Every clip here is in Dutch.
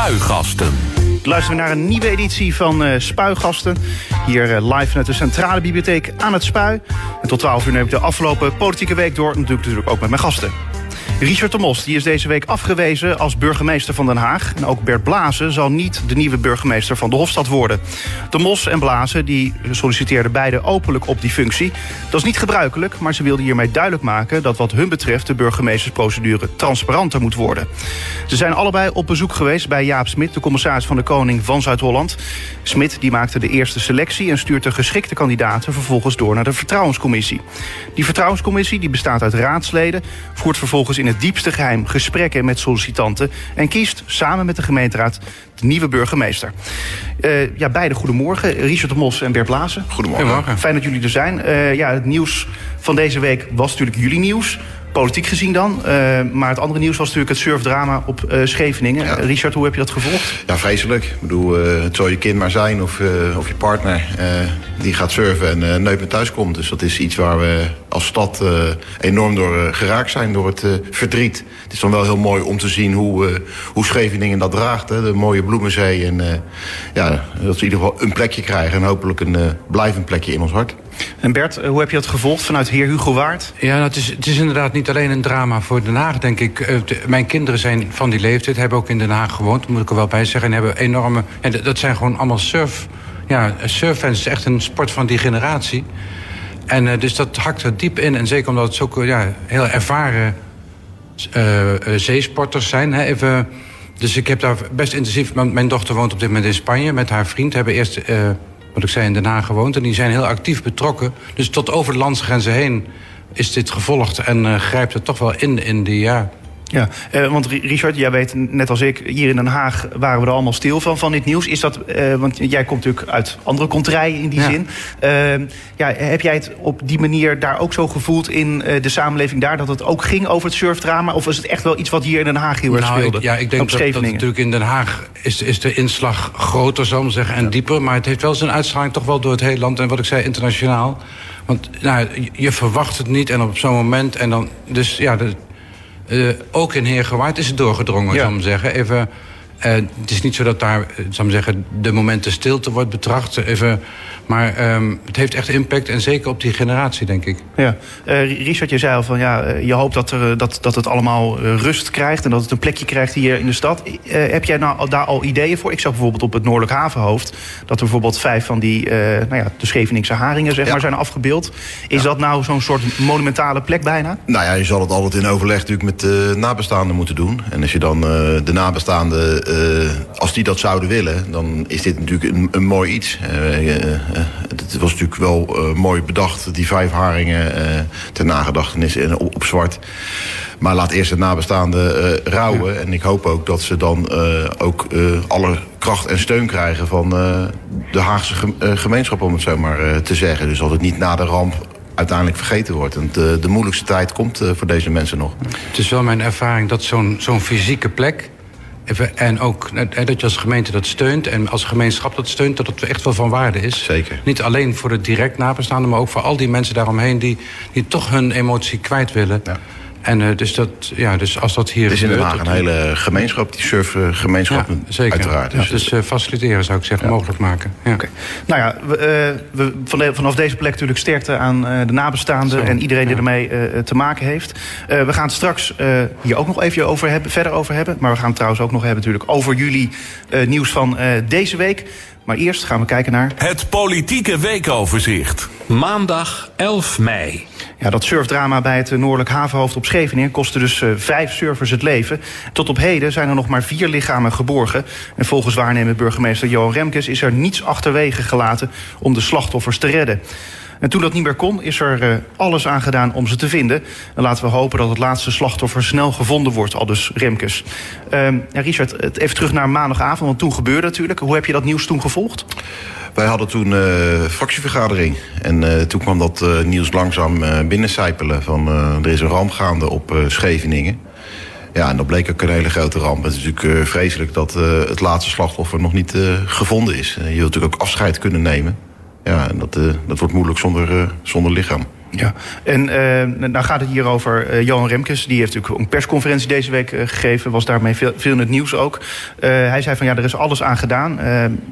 Spuigasten. Luisteren we naar een nieuwe editie van uh, Spuigasten. Hier uh, live vanuit de Centrale Bibliotheek aan het Spui. En tot 12 uur neem ik de afgelopen politieke week door. Natuurlijk, natuurlijk ook met mijn gasten. Richard de Mos die is deze week afgewezen als burgemeester van Den Haag. En ook Bert Blazen zal niet de nieuwe burgemeester van de Hofstad worden. De Mos en Blazen die solliciteerden beide openlijk op die functie. Dat is niet gebruikelijk, maar ze wilden hiermee duidelijk maken... dat wat hun betreft de burgemeestersprocedure transparanter moet worden. Ze zijn allebei op bezoek geweest bij Jaap Smit... de commissaris van de Koning van Zuid-Holland. Smit die maakte de eerste selectie en stuurt de geschikte kandidaten... vervolgens door naar de Vertrouwenscommissie. Die Vertrouwenscommissie die bestaat uit raadsleden... voert vervolgens in het diepste geheim gesprekken met sollicitanten... en kiest samen met de gemeenteraad de nieuwe burgemeester. Uh, ja, beide goedemorgen. Richard de Mos en Bert Blazen. Goedemorgen. goedemorgen. Fijn dat jullie er zijn. Uh, ja, het nieuws van deze week was natuurlijk jullie nieuws politiek gezien dan. Uh, maar het andere nieuws was natuurlijk het surfdrama op uh, Scheveningen. Ja. Richard, hoe heb je dat gevolgd? Ja, vreselijk. Ik bedoel, uh, het zal je kind maar zijn of, of je partner die gaat surfen en nooit meer thuis komt. Dus dat is iets waar we als stad enorm door geraakt zijn, door het verdriet. Het is dan wel heel mooi om te zien hoe, hoe Scheveningen dat draagt. Hè? De mooie Bloemenzee. En ja, dat ze in ieder geval een plekje krijgen. En hopelijk een blijvend plekje in ons hart. En Bert, hoe heb je dat gevolgd vanuit heer Hugo Waard? Ja, nou, het, is, het is inderdaad niet alleen een drama voor Den Haag, denk ik. De, mijn kinderen zijn van die leeftijd, hebben ook in Den Haag gewoond, moet ik er wel bij zeggen. En hebben enorme. En dat zijn gewoon allemaal surf. Ja, surffans is echt een sport van die generatie. En uh, dus dat hakt er diep in. En zeker omdat het zo ja, heel ervaren zeesporters zijn. Hè, even, dus ik heb daar best intensief. Mijn dochter woont op dit moment in Spanje met haar vriend. Hebben eerst wat ik zei, in Den Haag gewoond. En die zijn heel actief betrokken. Dus tot over de landsgrenzen heen is dit gevolgd. En uh, grijpt het toch wel in, in die, ja, ja, uh, want Richard, jij weet net als ik, hier in Den Haag waren we er allemaal stil van, van dit nieuws. Is dat, uh, want jij komt natuurlijk uit andere contraien in die ja. zin. Uh, ja, heb jij het op die manier daar ook zo gevoeld in de samenleving daar, dat het ook ging over het surfdrama? Of is het echt wel iets wat hier in Den Haag heel erg nou, speelde? Ik, ja, ik denk dat, dat natuurlijk in Den Haag is, is de inslag groter, zal ik zeggen, en ja. dieper. Maar het heeft wel zijn uitstraling toch wel door het hele land. En wat ik zei, internationaal. Want nou, je verwacht het niet en op zo'n moment. En dan, dus ja, de, ook in Heergewaard is het doorgedrongen, ja. zou ik zeggen. Even, uh, het is niet zo dat daar, zou ik zeggen, de momenten stilte wordt betracht. Even, maar um, het heeft echt impact en zeker op die generatie, denk ik. Ja. Uh, Richard, je zei al van ja, je hoopt dat, er, dat, dat het allemaal rust krijgt en dat het een plekje krijgt hier in de stad. Uh, heb jij nou daar al ideeën voor? Ik zag bijvoorbeeld op het Noordelijk Havenhoofd dat er bijvoorbeeld vijf van die, uh, nou ja, de Scheveningse haringen zeg ja. maar, zijn afgebeeld. Is ja. dat nou zo'n soort monumentale plek bijna? Nou ja, je zal het altijd in overleg natuurlijk met de nabestaanden moeten doen. En als je dan de nabestaanden, als die dat zouden willen, dan is dit natuurlijk een, een mooi iets het was natuurlijk wel uh, mooi bedacht, die vijf haringen uh, ter nagedachtenis en op, op, zwart. Maar laat eerst de nabestaanden uh, rouwen. Ja. En ik hoop ook dat ze dan ook alle kracht en steun krijgen van de Haagse gemeenschap, om het zo maar te zeggen. Dus dat het niet na de ramp uiteindelijk vergeten wordt. En de, de moeilijkste tijd komt voor deze mensen nog. Het is wel mijn ervaring dat zo'n zo'n fysieke plek en ook dat je als gemeente dat steunt en als gemeenschap dat steunt, dat het echt wel van waarde is. Zeker. Niet alleen voor de direct nabestaanden, maar ook voor al die mensen daaromheen die, die toch hun emotie kwijt willen. Ja. En uh, dus, dat, ja, dus als dat hier. Het is in Den Haag een hele gemeenschap, die surfgemeenschap. Ja, zeker. Uiteraard. Ja, dus uh, faciliteren zou ik zeggen, ja. mogelijk maken. Ja. Okay. Nou ja, we, uh, we, van de, vanaf deze plek natuurlijk sterkte aan de nabestaanden Zo, en iedereen die ermee te maken heeft. we gaan het straks hier ook nog even over hebben, verder over hebben. Maar we gaan het trouwens ook nog hebben natuurlijk over jullie nieuws van deze week. Maar eerst gaan we kijken naar. Het politieke weekoverzicht. Maandag 11 mei. Ja, dat surfdrama bij het Noordelijk Havenhoofd op Scheveningen kostte dus uh, vijf surfers het leven. Tot op heden zijn er nog maar vier lichamen geborgen. En volgens waarnemend burgemeester Johan Remkes is er niets achterwege gelaten om de slachtoffers te redden. En toen dat niet meer kon, is er uh, alles aan gedaan om ze te vinden. En laten we hopen dat het laatste slachtoffer snel gevonden wordt, al dus Remkes. Ja, Richard, even terug naar maandagavond, want toen gebeurde natuurlijk. Hoe heb je dat nieuws toen gevolgd? Wij hadden toen uh, fractievergadering. En uh, toen kwam dat nieuws langzaam binnencijpelen. Van er is een ramp gaande op Scheveningen. Ja, en dat bleek ook een hele grote ramp. Het is natuurlijk vreselijk dat het laatste slachtoffer nog niet gevonden is. je wilt natuurlijk ook afscheid kunnen nemen. Ja, en dat, dat wordt moeilijk zonder, zonder lichaam. Ja, en uh, nou gaat het hier over uh, Johan Remkes. Die heeft natuurlijk een persconferentie deze week uh, gegeven. Was daarmee veel, veel in het nieuws ook. hij zei van ja, er is alles aan gedaan.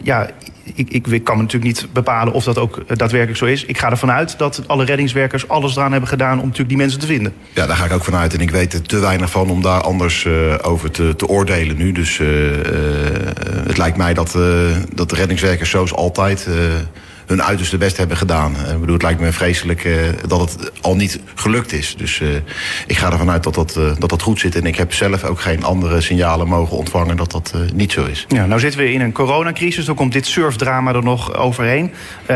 ja, ik, ik, ik, kan natuurlijk niet bepalen of dat ook daadwerkelijk zo is. Ik ga ervan uit dat alle reddingswerkers alles eraan hebben gedaan... om natuurlijk die mensen te vinden. Ja, daar ga ik ook vanuit. En ik weet er te weinig van om daar anders over te, te, oordelen nu. Dus het lijkt mij dat, dat de reddingswerkers zoals altijd hun uiterste best hebben gedaan. Eh, ik bedoel, het lijkt me vreselijk uh, dat het al niet gelukt is. Dus uh, ik ga ervan uit dat dat, dat dat goed zit. En ik heb zelf ook geen andere signalen mogen ontvangen dat dat niet zo is. Ja, nou zitten we in een coronacrisis. Dan komt dit surfdrama er nog overheen.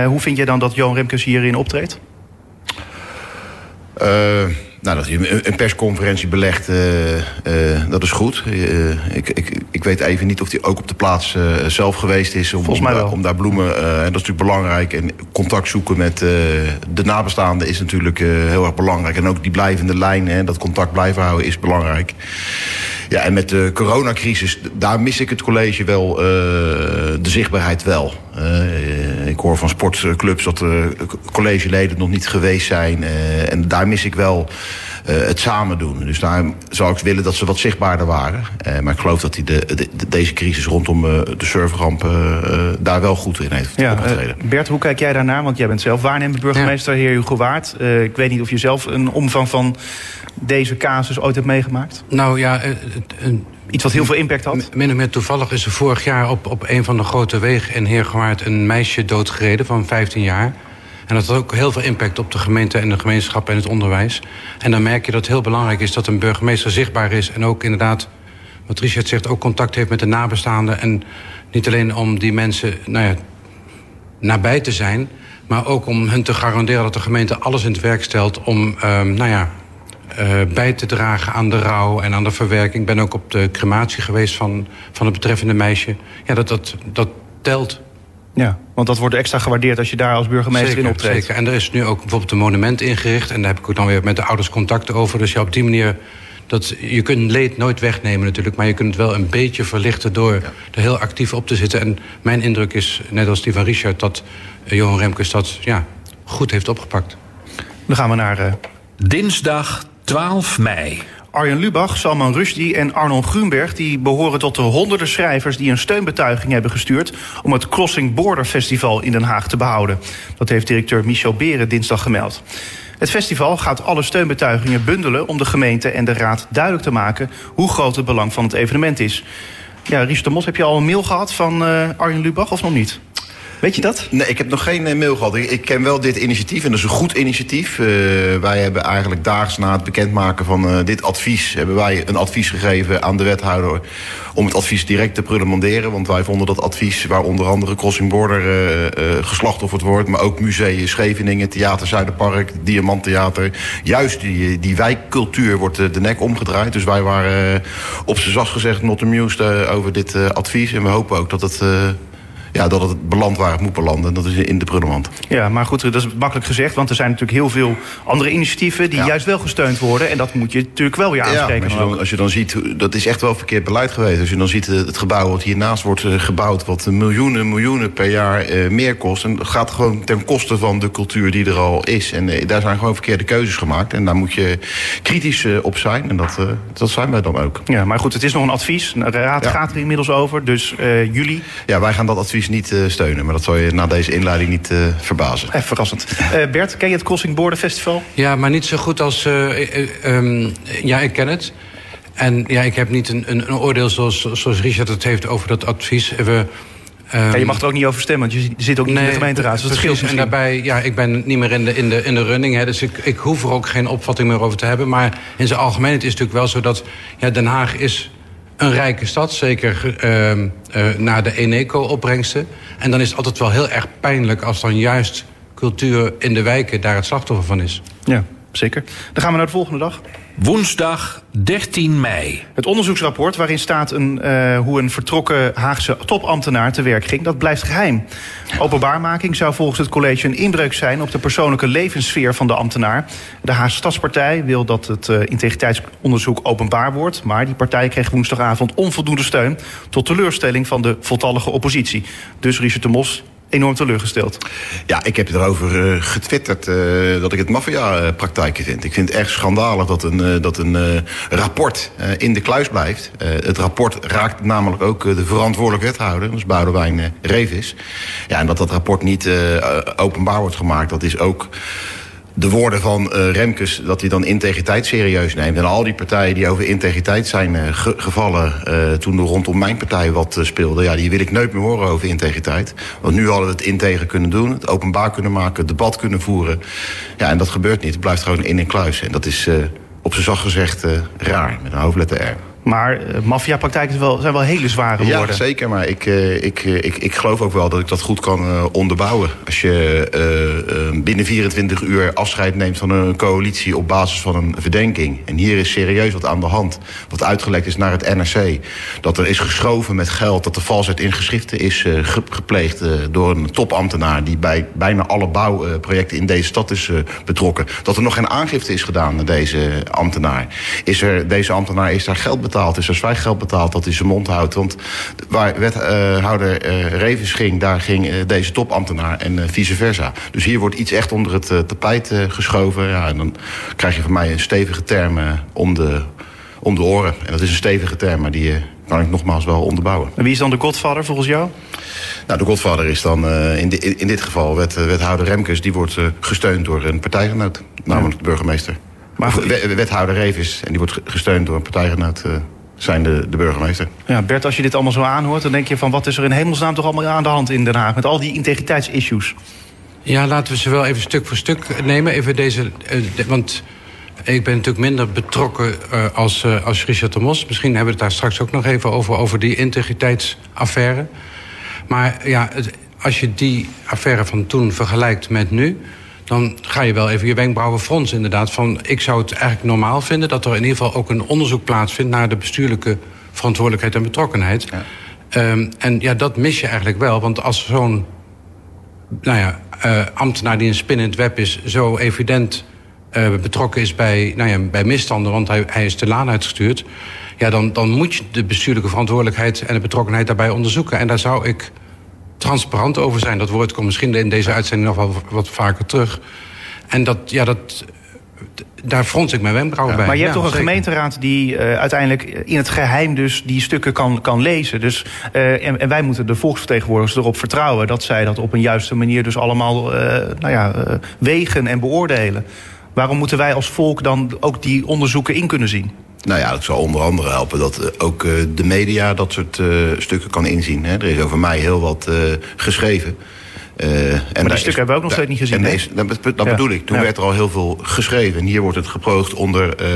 hoe vind jij dan dat Johan Remkes hierin optreedt? Nou, dat je een persconferentie belegt, uh, uh, dat is goed. Uh, ik, ik, ik weet even niet of hij ook op de plaats zelf geweest is. Om, Volgens mij wel. Om, daar bloemen, en dat is natuurlijk belangrijk. En contact zoeken met de nabestaanden is natuurlijk heel erg belangrijk. En ook die blijvende lijn, hè, dat contact blijven houden, is belangrijk. Ja, en met de coronacrisis, daar mis ik het college wel, de zichtbaarheid wel. Ik hoor van sportclubs dat collegeleden nog niet geweest zijn. en daar mis ik wel uh, het samen doen. Dus daar zou ik willen dat ze wat zichtbaarder waren. Uh, maar ik geloof dat hij de, de, deze crisis rondom uh, de serverramp daar wel goed in heeft ja, opgetreden. Bert, hoe kijk jij daarnaar? Want jij bent zelf waarnemend burgemeester, ja. heer Hugo Waard. ik weet niet of je zelf een omvang van deze casus ooit hebt meegemaakt. Nou ja... Iets wat heel veel impact had? Min of meer toevallig is er vorig jaar op, op een van de grote wegen in Heergewaard... een meisje doodgereden van 15 jaar... En dat had ook heel veel impact op de gemeente en de gemeenschap en het onderwijs. En dan merk je dat het heel belangrijk is dat een burgemeester zichtbaar is. En ook inderdaad, wat Richard zegt, ook contact heeft met de nabestaanden. En niet alleen om die mensen nou ja, nabij te zijn. Maar ook om hen te garanderen dat de gemeente alles in het werk stelt om um, nou ja, bij te dragen aan de rouw en aan de verwerking. Ik ben ook op de crematie geweest van, van het betreffende meisje. Ja, dat, dat, dat telt. Ja, want dat wordt extra gewaardeerd als je daar als burgemeester zeker, in optreedt. Zeker, en er is nu ook bijvoorbeeld een monument ingericht... en daar heb ik ook dan weer met de ouders contact over. Dus ja, op die manier... Dat, je kunt leed nooit wegnemen natuurlijk... maar je kunt het wel een beetje verlichten door er heel actief op te zitten. En mijn indruk is, net als die van Richard... dat uh, Johan Remkes dat ja, goed heeft opgepakt. Dan gaan we naar... Uh... Dinsdag 12 mei. Arjen Lubach, Salman Rushdie en Arnold Grunberg... die behoren tot de honderden schrijvers die een steunbetuiging hebben gestuurd... om het Crossing Border Festival in Den Haag te behouden. Dat heeft directeur Michel Beren dinsdag gemeld. Het festival gaat alle steunbetuigingen bundelen... om de gemeente en de raad duidelijk te maken... hoe groot het belang van het evenement is. Ja, Ries de heb je al een mail gehad van uh, Arjen Lubach of nog niet? Weet je dat? Nee, ik heb nog geen uh, mail gehad. Ik, ken wel dit initiatief en dat is een goed initiatief. Uh, wij hebben eigenlijk daags na het bekendmaken van uh, dit advies... hebben wij een advies gegeven aan de wethouder... om het advies direct te prolongeren. Want wij vonden dat advies, waar onder andere Crossing Border geslachtofferd wordt... maar ook museum Scheveningen, Theater Zuiderpark, Diamanttheater... juist die, die wijkcultuur wordt de nek omgedraaid. Dus wij waren op z'n zacht gezegd not amused over dit advies. En we hopen ook dat het ja, dat het belandt waar het moet belanden. Dat is in de prullenmand. Ja, maar goed, dat is makkelijk gezegd. Want er zijn natuurlijk heel veel andere initiatieven... die juist wel gesteund worden. En dat moet je natuurlijk wel weer aanspreken. Ja, als, je dan, als je dan ziet, dat is echt wel verkeerd beleid geweest. Als je dan ziet het gebouw wat hiernaast wordt eh, gebouwd... wat miljoenen, miljoenen per jaar eh, meer kost. En dat gaat gewoon ten koste van de cultuur die er al is. En eh, daar zijn gewoon verkeerde keuzes gemaakt. En daar moet je kritisch eh, op zijn. En dat, eh, dat zijn wij dan ook. Ja, maar goed, het is nog een advies. De raad gaat er inmiddels over. Dus jullie... Ja, wij gaan dat advies niet uh, steunen. Maar dat zal je na deze inleiding niet uh, verbazen. Even verrassend. Uh, Bert, ken je het Crossing Border Festival? Ja, maar niet zo goed als... Um, ja, ik ken het. En ja, ik heb niet een, een, een oordeel zoals, zoals Richard het heeft over dat advies. We, Um, ja, je mag er ook niet over stemmen, want je zit ook niet nee, in de gemeenteraad. Dus dat scheelt En daarbij, ja, ik ben niet meer in de, in de, in de running. Hè, dus ik, ik hoef er ook geen opvatting meer over te hebben. Maar in zijn algemeenheid is het natuurlijk wel zo dat ja, Den Haag is een rijke stad, zeker uh, naar de Eneco-opbrengsten. En dan is het altijd wel heel erg pijnlijk als dan juist cultuur in de wijken daar het slachtoffer van is. Ja, zeker. Dan gaan we naar de volgende dag. Woensdag 13 mei. Het onderzoeksrapport waarin staat een, uh, hoe een vertrokken Haagse topambtenaar te werk ging, dat blijft geheim. Openbaarmaking zou volgens het college een inbreuk zijn op de persoonlijke levenssfeer van de ambtenaar. De Haagse Stadspartij wil dat het uh, integriteitsonderzoek openbaar wordt, maar die partij kreeg woensdagavond onvoldoende steun tot teleurstelling van de voltallige oppositie. Dus Richard de Mos, enorm teleurgesteld. Ja, ik heb erover uh, getwitterd uh, dat ik het maffia-praktijken vind. Ik vind het echt schandalig dat een, uh, dat een rapport in de kluis blijft. het rapport raakt namelijk ook de verantwoordelijk wethouder, dat is Boudewijn Revis. Ja, en dat dat rapport niet openbaar wordt gemaakt, dat is ook de woorden van uh, Remkes dat hij dan integriteit serieus neemt. En al die partijen die over integriteit zijn ge gevallen... Uh, toen er rondom mijn partij wat speelde... ja, die wil ik nooit meer horen over integriteit. Want nu hadden we het integer kunnen doen. Het openbaar kunnen maken, het debat kunnen voeren. Ja, en dat gebeurt niet. Het blijft gewoon in een kluis. En dat is op zijn zacht gezegd raar, met een hoofdletter R. Maar uh, maffiapraktijken zijn wel hele zware woorden. Ja, zeker. Maar ik, uh, ik, uh, ik, ik geloof ook wel dat ik dat goed kan onderbouwen. Als je binnen 24 uur afscheid neemt van een coalitie... op basis van een verdenking. En hier is serieus wat aan de hand. Wat uitgelekt is naar het NRC. Dat er is geschoven met geld. Dat de valsheid in geschriften is gepleegd door een topambtenaar... die bij bijna alle bouwprojecten in deze stad is betrokken. Dat er nog geen aangifte is gedaan naar deze ambtenaar. Is er, deze ambtenaar is daar geld betaald betaald is, als wij geld betaald, dat hij zijn mond houdt. Want waar wethouder uh, Revens ging, daar ging uh, deze topambtenaar en uh, vice versa. Dus hier wordt iets echt onder het tapijt geschoven. Ja, en dan krijg je van mij een stevige term om, de, om de oren. En dat is een stevige term, maar die kan ik nogmaals wel onderbouwen. En wie is dan de godvader volgens jou? Nou, de godvader is dan in, di in dit geval wet, wethouder Remkes. Die wordt gesteund door een partijgenoot, namelijk de burgemeester. Maar wethouder Revis, en die wordt gesteund door een partijgenoot, uh, zijn de, de burgemeester. Ja, Bert, als je dit allemaal zo aanhoort, dan denk je van wat is er in hemelsnaam toch allemaal aan de hand in Den Haag met al die integriteitsissues? Ja, laten we ze wel even stuk voor stuk nemen. Even deze, uh, de, want ik ben natuurlijk minder betrokken uh, als, uh, als Richard de Mos. Misschien hebben we het daar straks ook nog even over, over die integriteitsaffaire. Maar ja, het, als je die affaire van toen vergelijkt met nu dan ga je wel even je wenkbrauwen fronsen inderdaad. Van, ik zou het eigenlijk normaal vinden dat er in ieder geval ook een onderzoek plaatsvindt... naar de bestuurlijke verantwoordelijkheid en betrokkenheid. Ja. Um, en ja, dat mis je eigenlijk wel. Want als zo'n nou ja, uh, ambtenaar die een spin in het web is... zo evident uh, betrokken is bij, nou ja, bij misstanden... want hij, hij is de laan uitgestuurd... ja, dan, dan moet je de bestuurlijke verantwoordelijkheid en de betrokkenheid daarbij onderzoeken. En daar zou ik transparant over zijn. Dat woord komt misschien in deze uitzending nog wel wat vaker terug. En dat, ja, dat, daar frons ik mijn wenkbrauwen bij. Maar je hebt toch een gemeenteraad die uh, uiteindelijk in het geheim dus die stukken kan, kan lezen. Dus, uh, en, en, wij moeten de volksvertegenwoordigers erop vertrouwen dat zij dat op een juiste manier dus allemaal uh, nou ja, wegen en beoordelen. Waarom moeten wij als volk dan ook die onderzoeken in kunnen zien? Nou ja, dat zal onder andere helpen dat uh, ook uh, de media dat soort uh, stukken kan inzien. Hè. Er is over mij heel wat geschreven. En maar die stukken hebben we ook nog steeds niet gezien. Deze, dat, dat ja. bedoel ik. Toen ja. werd er al heel veel geschreven. En hier wordt het geproogd onder uh,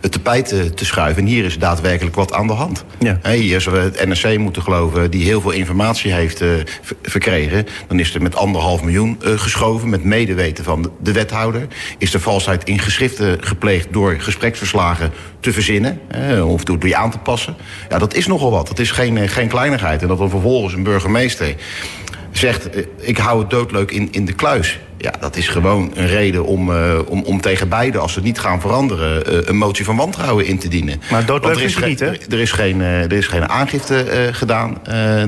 het tapijt te, schuiven. En hier is daadwerkelijk wat aan de hand. Ja. Hier we het NRC moeten geloven, die heel veel informatie heeft uh, verkregen. Dan is er met anderhalf miljoen geschoven, met medeweten van de wethouder. Is er valsheid in geschriften gepleegd door gespreksverslagen te verzinnen. of door die aan te passen. Ja, dat is nogal wat. Dat is geen, geen kleinigheid. En dat dan vervolgens een burgemeester zegt... ik hou het doodleuk in, in de kluis. Ja, dat is gewoon een reden om, uh, om, om tegen beide, als ze niet gaan veranderen... Uh, een motie van wantrouwen in te dienen. Maar doodleuk is het niet, hè? Er is geen, uh, er is geen aangifte gedaan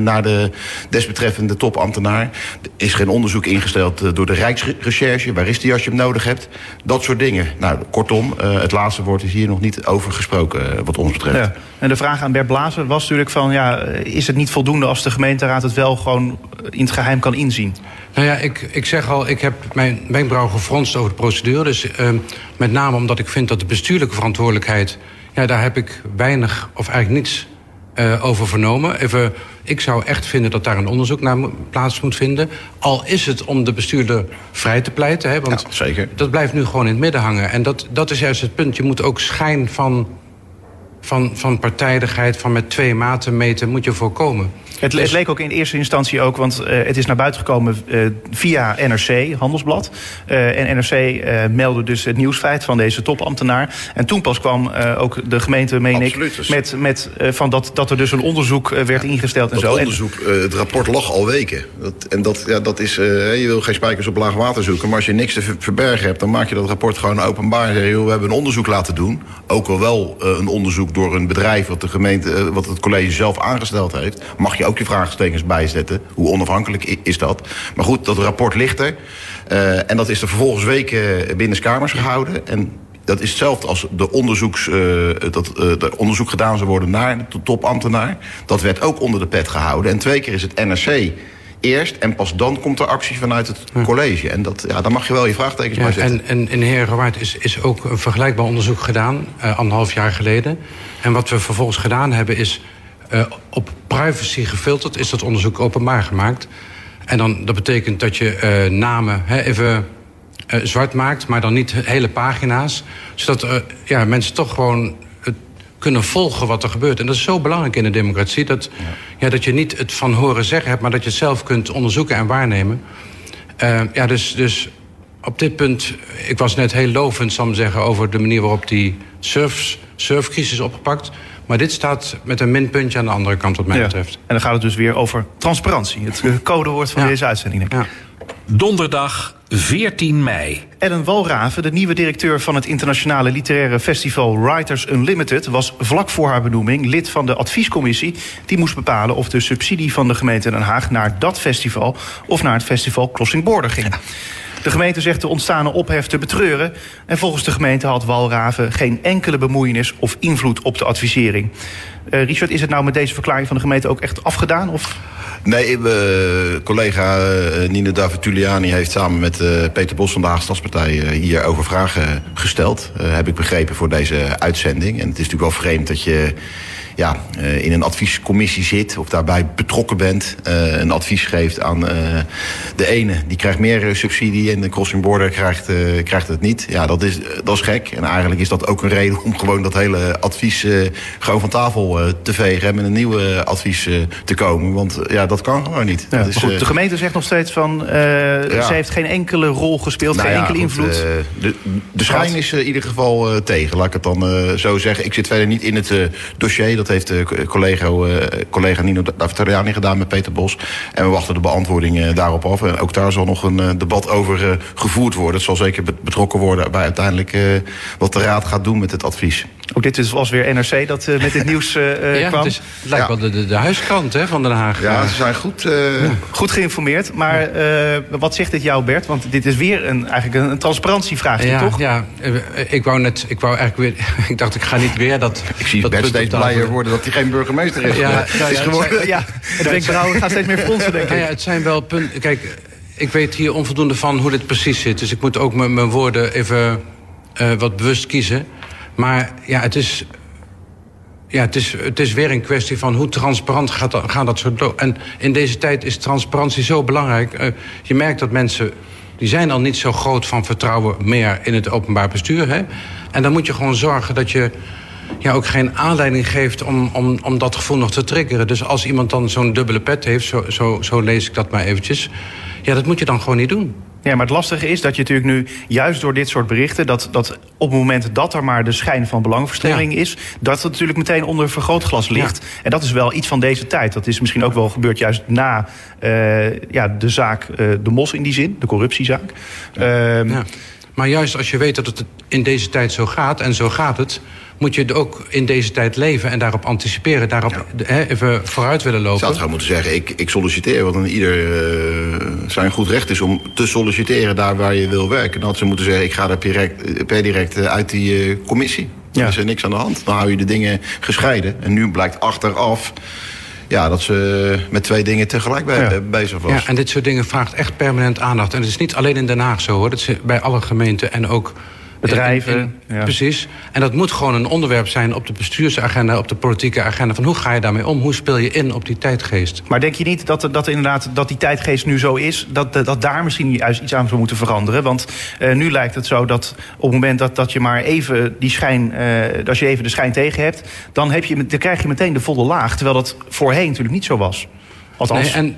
naar de desbetreffende topambtenaar. Er is geen onderzoek ingesteld door de Rijksrecherche. Waar is die als je hem nodig hebt? Dat soort dingen. Nou, kortom, het laatste woord is hier nog niet over gesproken, wat ons betreft. Ja. En de vraag aan Bert Blazer was natuurlijk van... Ja, is het niet voldoende als de gemeenteraad het wel gewoon in het geheim kan inzien? Nou ja, ik, ik zeg al, ik heb mijn wenkbrauw gefronst over de procedure. Dus uh, met name omdat ik vind dat de bestuurlijke verantwoordelijkheid... ja, daar heb ik weinig of eigenlijk niets uh, over vernomen. Even, ik zou echt vinden dat daar een onderzoek naar plaats moet vinden. Al is het om de bestuurder vrij te pleiten. Hè, want ja, zeker. dat blijft nu gewoon in het midden hangen. En dat, dat is juist het punt. Je moet ook schijn van, van, van partijdigheid, van met twee maten meten, moet je voorkomen. Het, het, leek ook in eerste instantie ook, want uh, het is naar buiten gekomen uh, via NRC, Handelsblad. Uh, en NRC meldde dus het nieuwsfeit van deze topambtenaar. En toen pas kwam ook de gemeente, meen ik, met, met van dat, dat er dus een onderzoek werd ingesteld en dat zo. onderzoek, het rapport lag al weken. Dat, en dat, ja, dat is, je wil geen spijkers op laag water zoeken, maar als je niks te verbergen hebt, dan maak je dat rapport gewoon openbaar. En zeg je, we hebben een onderzoek laten doen. Ook al wel een onderzoek door een bedrijf wat de gemeente, wat het college zelf aangesteld heeft, mag je ook je vraagtekens bij zetten. Hoe onafhankelijk is dat? Maar goed, dat rapport ligt er. Uh, en dat is er vervolgens weken binnenskamers gehouden. En dat is hetzelfde als de, onderzoeks, uh, dat uh, de onderzoek gedaan zou worden naar de topambtenaar. Dat werd ook onder de pet gehouden. En twee keer is het NRC eerst en pas dan komt er actie vanuit het college. En dat, ja, daar mag je wel je vraagtekens ja, bij zetten. En, en in Herengewaard is, is ook een vergelijkbaar onderzoek gedaan, uh, anderhalf jaar geleden. En wat we vervolgens gedaan hebben is uh, op privacy gefilterd, is dat onderzoek openbaar gemaakt. En dan, dat betekent dat je uh, namen hè, even uh, zwart maakt, maar dan niet hele pagina's. Zodat ja, mensen toch gewoon kunnen volgen wat er gebeurt. En dat is zo belangrijk in de democratie. Dat, ja. ja dat je niet het van horen zeggen hebt, maar dat je het zelf kunt onderzoeken en waarnemen. Ja, dus, dus op dit punt, ik was net heel lovend, zal ik zeggen, over de manier waarop die surfs, surfcrisis is opgepakt. Maar dit staat met een minpuntje aan de andere kant, wat mij Ja. betreft. En dan gaat het dus weer over transparantie. Het codewoord van Ja. deze uitzending. denk ik. Ja. Donderdag 14 mei. Ellen Walraven, de nieuwe directeur van het internationale literaire festival Writers Unlimited, was vlak voor haar benoeming lid van de adviescommissie. Die moest bepalen of de subsidie van de gemeente Den Haag naar dat festival of naar het festival Crossing Border ging. De gemeente zegt de ontstane ophef te betreuren. En volgens de gemeente had Walraven geen enkele bemoeienis of invloed op de advisering. Eh, Richard, is het nou met deze verklaring van de gemeente ook echt afgedaan? Of? Nee, we, collega eh, Nina Davituliani heeft samen met eh, Peter Bos van de Stadspartij eh, hierover vragen gesteld. Eh, heb ik begrepen voor deze uitzending. En het is natuurlijk wel vreemd dat je ja, eh, in een adviescommissie zit of daarbij betrokken bent. eh, een advies geeft aan eh, de ene. Die krijgt meer subsidie en de crossing border krijgt, krijgt het niet. Ja, dat is, dat is gek. En eigenlijk is dat ook een reden om gewoon dat hele advies gewoon van tafel te vegen. En met een nieuw advies te komen. Want ja, dat kan gewoon niet. Ja, goed, de gemeente zegt nog steeds van. Ze heeft geen enkele rol gespeeld, nou geen ja, enkele goed, invloed. de, de schijn is in ieder geval tegen, laat ik het dan zo zeggen. Ik zit verder niet in het dossier. Dat heeft eh, collega, eh, collega Nino Davitariani gedaan met Peter Bos. En we wachten de beantwoording eh, daarop af. En ook daar zal nog een debat over gevoerd worden. Het zal zeker bet- betrokken worden bij uiteindelijk eh, wat de raad gaat doen met het advies. Ook dit is- was weer NRC dat eh, met dit nieuws Ja, kwam. het, is, het lijkt Ja. wel de, de, de huiskrant hè, van Den Haag. Ja, ze zijn goed. eh, Goed geïnformeerd. Maar eh, wat zegt dit jou, Bert? Want dit is weer een, eigenlijk een, een transparantievraagstuk, Ja, toch? ja, ik wou net, ik wou eigenlijk weer, ik dacht ik ga niet weer dat. Ik zie dat Bert steeds blijer worden dat hij geen burgemeester is, Ja, geworden- nou ja, is het geworden. Ja, de wenkbrauwen gaan steeds meer fronsen, denk ik. Nou ja, het zijn wel punten. Kijk, ik weet hier onvoldoende van hoe dit precies zit. Dus ik moet ook mijn, woorden even eh, wat bewust kiezen. Maar ja, het is. Ja, het is, het is weer een kwestie van hoe transparant gaat dat, gaat dat door. En in deze tijd is transparantie zo belangrijk. Eh, je merkt dat mensen. die zijn al niet zo groot van vertrouwen meer in het openbaar bestuur. Hè? En dan moet je gewoon zorgen dat je ja, ook geen aanleiding geeft om, om, om dat gevoel nog te triggeren. Dus als iemand dan zo'n dubbele pet heeft, zo, zo, zo lees ik dat maar eventjes. Ja, dat moet je dan gewoon niet doen. Ja, maar het lastige is dat je natuurlijk nu, juist door dit soort berichten... dat, dat op het moment dat er maar de schijn van belangverstrengeling is... dat het natuurlijk meteen onder vergrootglas ligt. En dat is wel iets van deze tijd. Dat is misschien ook wel gebeurd juist na eh, ja, de zaak eh, De Mos in die zin, de corruptiezaak. Ehm, Ja. Maar juist als je weet dat het in deze tijd zo gaat, en zo gaat het... moet je het ook in deze tijd leven en daarop anticiperen. Daarop hè, even vooruit willen Ik lopen. zou het gewoon moeten zeggen, ik, ik solliciteer. Want dan ieder eh, zijn goed recht is om te solliciteren daar waar je wil werken. Dan had ze moeten zeggen, ik ga er direct, eh, per direct eh, uit die eh, commissie. Dan Ja. is er niks aan de hand. Dan hou je de dingen gescheiden. En nu blijkt achteraf ja, dat ze met twee dingen tegelijk bij, Ja. bezig was. Ja, en dit soort dingen vraagt echt permanent aandacht. En het is niet alleen in Den Haag zo hoor. Dat is bij alle gemeenten en ook. Bedrijven, in- in- ja. Precies. En dat moet gewoon een onderwerp zijn op de bestuursagenda, op de politieke agenda. Van hoe ga je daarmee om? Hoe speel je in op die tijdgeest? Maar denk je niet dat, dat inderdaad dat die tijdgeest nu zo is, dat, dat, daar misschien juist iets aan zou moeten veranderen? Want eh, nu lijkt het zo dat op het moment dat, dat je maar even die schijn, eh, als je even de schijn tegen hebt, dan, heb je, dan krijg je meteen de volle laag. Terwijl dat voorheen natuurlijk niet zo was. Althans, Nee, en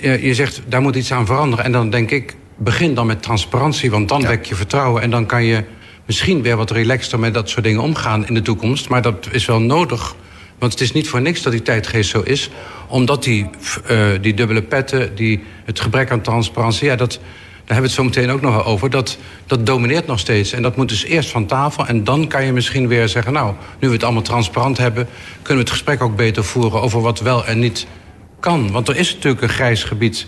eh, je, je zegt daar moet iets aan veranderen. En dan denk ik, begin dan met transparantie. Want dan wek je vertrouwen. En dan kan je misschien weer wat relaxter met dat soort dingen omgaan in de toekomst. Maar dat is wel nodig. Want het is niet voor niks dat die tijdgeest zo is. Omdat die, eh, die dubbele petten, die, het gebrek aan transparantie... Ja, dat, daar hebben we het zo meteen ook nog wel over. Dat, dat domineert nog steeds. En dat moet dus eerst van tafel. En dan kan je misschien weer zeggen... nou, nu we het allemaal transparant hebben... kunnen we het gesprek ook beter voeren... over wat wel en niet kan. Want er is natuurlijk een grijs gebied.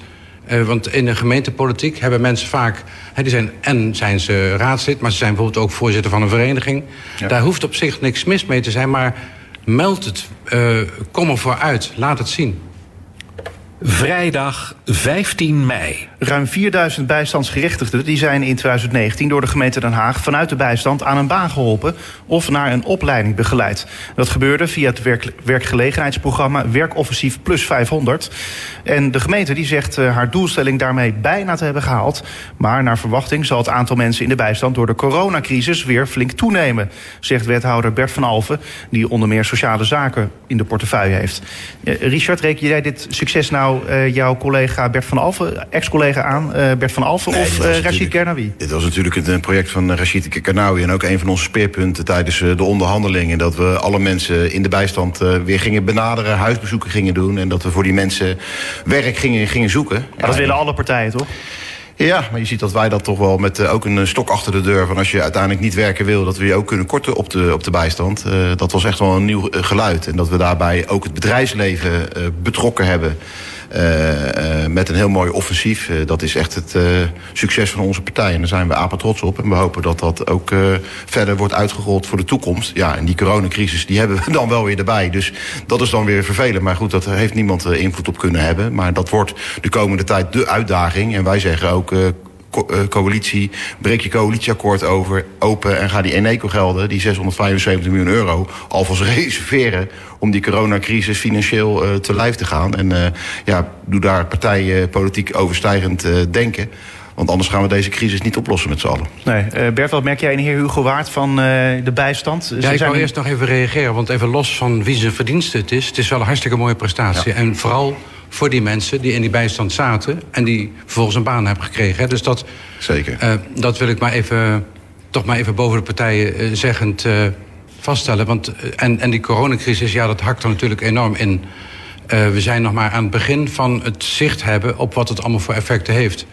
Uh, want in de gemeentepolitiek hebben mensen vaak... Hè, die zijn, en zijn ze raadslid, maar ze zijn bijvoorbeeld ook voorzitter van een vereniging. Ja. Daar hoeft op zich niks mis mee te zijn, maar meld het. Uh, kom ervoor uit, laat het zien. Vrijdag 15 mei. Ruim 4000 bijstandsgerechtigden die zijn in 2019 door de gemeente Den Haag vanuit de bijstand aan een baan geholpen of naar een opleiding begeleid. Dat gebeurde via het werk, werkgelegenheidsprogramma Werkoffensief Plus 500. En de gemeente die zegt uh, haar doelstelling daarmee bijna te hebben gehaald. Maar naar verwachting zal het aantal mensen in de bijstand door de coronacrisis weer flink toenemen, zegt wethouder Bert van Alfen, die onder meer sociale zaken in de portefeuille heeft. Uh, Richard, reken jij dit succes nou uh, jouw collega Bert van Alfen, ex-collega aan, uh, Bert van nee, of uh, Rachid Kernawi? Dit was natuurlijk een project van Rachid Kernawi en ook een van onze speerpunten tijdens de onderhandelingen. Dat we alle mensen in de bijstand weer gingen benaderen, huisbezoeken gingen doen en dat we voor die mensen werk gingen, gingen zoeken. Ja, dat willen alle partijen toch? Ja, maar je ziet dat wij dat toch wel met uh, ook een stok achter de deur... van als je uiteindelijk niet werken wil, dat we je ook kunnen korten op de, op de bijstand. Uh, dat was echt wel een nieuw geluid. En dat we daarbij ook het bedrijfsleven betrokken hebben... Uh, uh, met een heel mooi offensief. Uh, dat is echt het succes van onze partij. En daar zijn we apen trots op. En we hopen dat dat ook verder wordt uitgerold voor de toekomst. Ja, en die coronacrisis die hebben we dan wel weer erbij. Dus dat is dan weer vervelend. Maar goed, dat heeft niemand invloed op kunnen hebben. Maar dat wordt de komende tijd de uitdaging. En wij zeggen ook coalitie, breek je coalitieakkoord over, open en ga die Eneco-gelden, die 675 miljoen euro, alvast reserveren om die coronacrisis financieel uh, te lijf te gaan. En uh, ja, doe daar partijpolitiek overstijgend uh, denken. Want anders gaan we deze crisis niet oplossen met z'n allen. Nee. Uh, Bert, wat merk jij in heer Hugo Waard van uh, de bijstand? Ja, ik wil eerst nog even reageren. Want even los van wie zijn verdienste het is... het is wel een hartstikke mooie prestatie. Ja. En vooral voor die mensen die in die bijstand zaten... en die vervolgens een baan hebben gekregen. Dus dat, Zeker. Uh, dat wil ik maar even, toch maar even boven de partijen zeggend vaststellen. Want, en, en die coronacrisis, ja, dat hakt er natuurlijk enorm in. we zijn nog maar aan het begin van het zicht hebben... op wat het allemaal voor effecten heeft.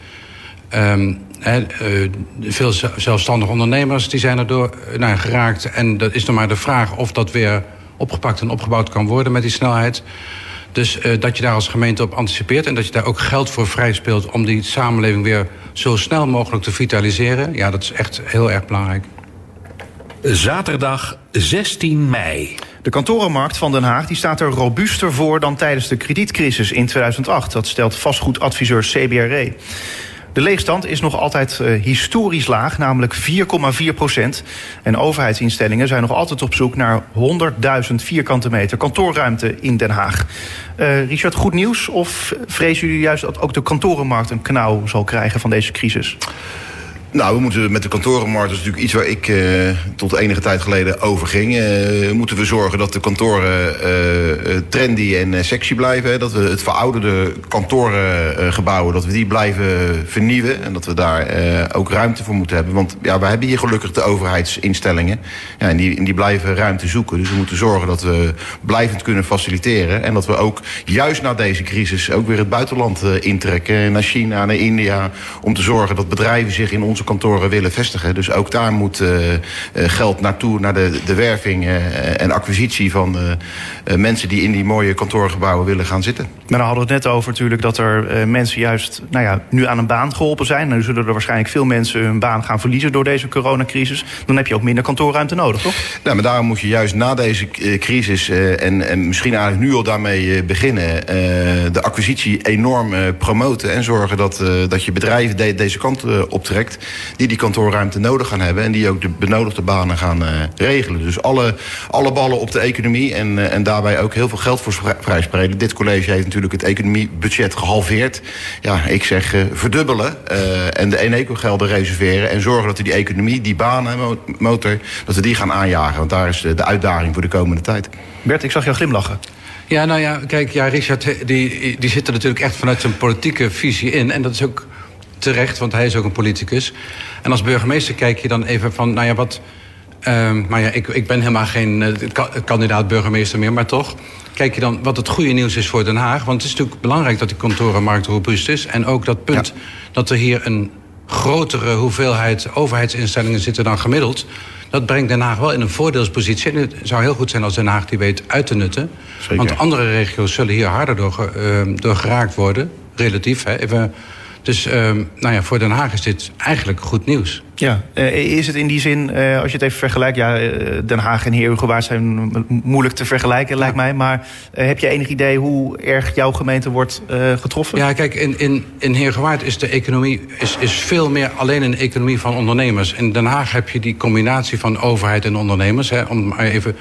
Um, he, uh, veel zelfstandige ondernemers die zijn erdoor nou, geraakt. En dat is nog maar de vraag of dat weer opgepakt en opgebouwd kan worden met die snelheid. Dus uh, dat je daar als gemeente op anticipeert en dat je daar ook geld voor vrij speelt om die samenleving weer zo snel mogelijk te vitaliseren. Ja, dat is echt heel erg belangrijk. Zaterdag 16 mei. De kantorenmarkt van Den Haag die staat er robuuster voor dan tijdens de kredietcrisis in 2008. Dat stelt vastgoedadviseur CBRE. De leegstand is nog altijd uh, historisch laag, namelijk 4,4 procent. En overheidsinstellingen zijn nog altijd op zoek naar 100.000 vierkante meter kantoorruimte in Den Haag. Uh, Richard, goed nieuws? Of vrezen jullie juist dat ook de kantorenmarkt een knauw zal krijgen van deze crisis? Nou, we moeten met de kantorenmarkt, dat is natuurlijk iets waar ik uh, tot enige tijd geleden over ging. Uh, moeten we zorgen dat de kantoren uh, trendy en sexy blijven. Dat we het verouderde kantorengebouwen, dat we die blijven vernieuwen. En dat we daar ook ruimte voor moeten hebben. Want ja, we hebben hier gelukkig de overheidsinstellingen. Ja, en, die, en die blijven ruimte zoeken. Dus we moeten zorgen dat we blijvend kunnen faciliteren. En dat we ook juist na deze crisis ook weer het buitenland intrekken. Naar China, naar India. Om te zorgen dat bedrijven zich in onze kantoren willen vestigen. Dus ook daar moet uh, geld naartoe, naar de, de werving uh, en acquisitie van mensen die in die mooie kantoorgebouwen willen gaan zitten. Maar dan hadden we het net over natuurlijk dat er mensen juist nou ja, nu aan een baan geholpen zijn. Nu zullen er waarschijnlijk veel mensen hun baan gaan verliezen door deze coronacrisis. Dan heb je ook minder kantoorruimte nodig, toch? Nou, maar daarom moet je juist na deze crisis en, en misschien eigenlijk nu al daarmee beginnen, de acquisitie enorm promoten en zorgen dat, dat je bedrijven de, deze kant optrekt die die kantoorruimte nodig gaan hebben... en die ook de benodigde banen gaan uh, regelen. Dus alle, alle ballen op de economie en, uh, en daarbij ook heel veel geld voor vrijspreken. Dit college heeft natuurlijk het economiebudget gehalveerd. Ja, ik zeg uh, verdubbelen en de Eneco-gelden reserveren... en zorgen dat we die economie, die banenmotor, dat we die gaan aanjagen. Want daar is de, de uitdaging voor de komende tijd. Bert, ik zag jou glimlachen. Ja, nou ja, kijk, ja, Richard die, die zit er natuurlijk echt vanuit zijn politieke visie in. En dat is ook terecht, want hij is ook een politicus. En als burgemeester kijk je dan even van, nou ja, wat... Uh, maar ja, ik, ik ben helemaal geen uh, kandidaat burgemeester meer, maar toch... kijk je dan wat het goede nieuws is voor Den Haag. Want het is natuurlijk belangrijk dat die kantorenmarkt robuust is. En ook dat punt ja. dat er hier een grotere hoeveelheid overheidsinstellingen zitten dan gemiddeld. dat brengt Den Haag wel in een voordeelspositie. En het zou heel goed zijn als Den Haag die weet uit te nutten. Zeker. Want andere regio's zullen hier harder door, ge- eh, door geraakt worden. Relatief, hè. Even, dus ehm, nou ja, voor Den Haag is dit eigenlijk goed nieuws. Ja, eh, is het in die zin, eh, als je het even vergelijkt... ja, eh, Den Haag en Heerhugowaard zijn moeilijk te vergelijken, lijkt mij... maar heb je enig idee hoe erg jouw gemeente wordt getroffen? Ja, kijk, in, in, in Heergewaard is de economie is, is veel meer alleen een economie van ondernemers. In Den Haag heb je die combinatie van overheid en ondernemers. Hè, om maar even.